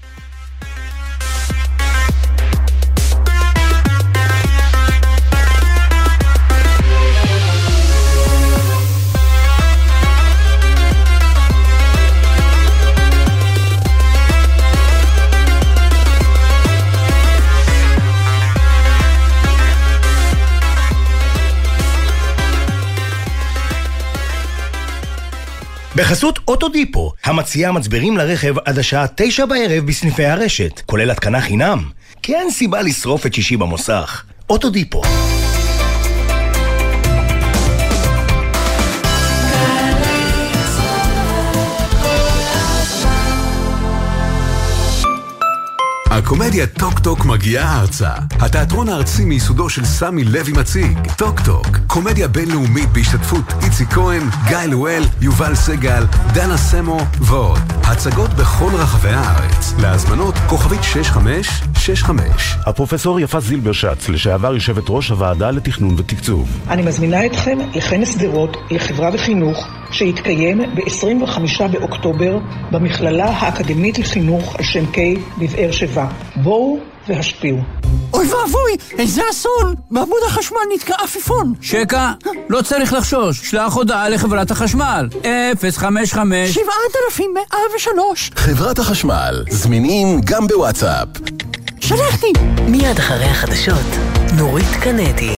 בחסות אוטודיפו, המציעה מצברים לרכב עד השעה תשע בערב בסניפי הרשת, כולל התקנה חינם. כי אין סיבה לשרוף את שישי במוסך. אוטודיפו. הקומדיה טוק טוק מגיעה ארצה. התיאטרון הארצי מיסודו של סמי לוי מציג, טוק טוק, קומדיה בינלאומית בהשתתפות איציק כהן, גיא לואל, יובל סגל, דנה סמו ועוד. הצגות בכל רחבי הארץ. להזמנות כוכבית 6565. הפרופסור יפה זילברשץ, לשעבר יושבת ראש הוועדה לתכנון ותקצוב. אני מזמינה אתכם לכנס שדרות לחברה וחינוך שיתקיים ב-25 באוקטובר במכללה האקדמית לחינוך על שם קיי בבאר שבע. בואו והשפיעו. אוי ואבוי, איזה אסון! בעמוד החשמל נתקע עפיפון. שקע, לא צריך לחשוש, שלח הודעה לחברת החשמל. 055 7103 חברת החשמל, זמינים גם בוואטסאפ. שלחתי! מיד אחרי החדשות, נורית קנדי.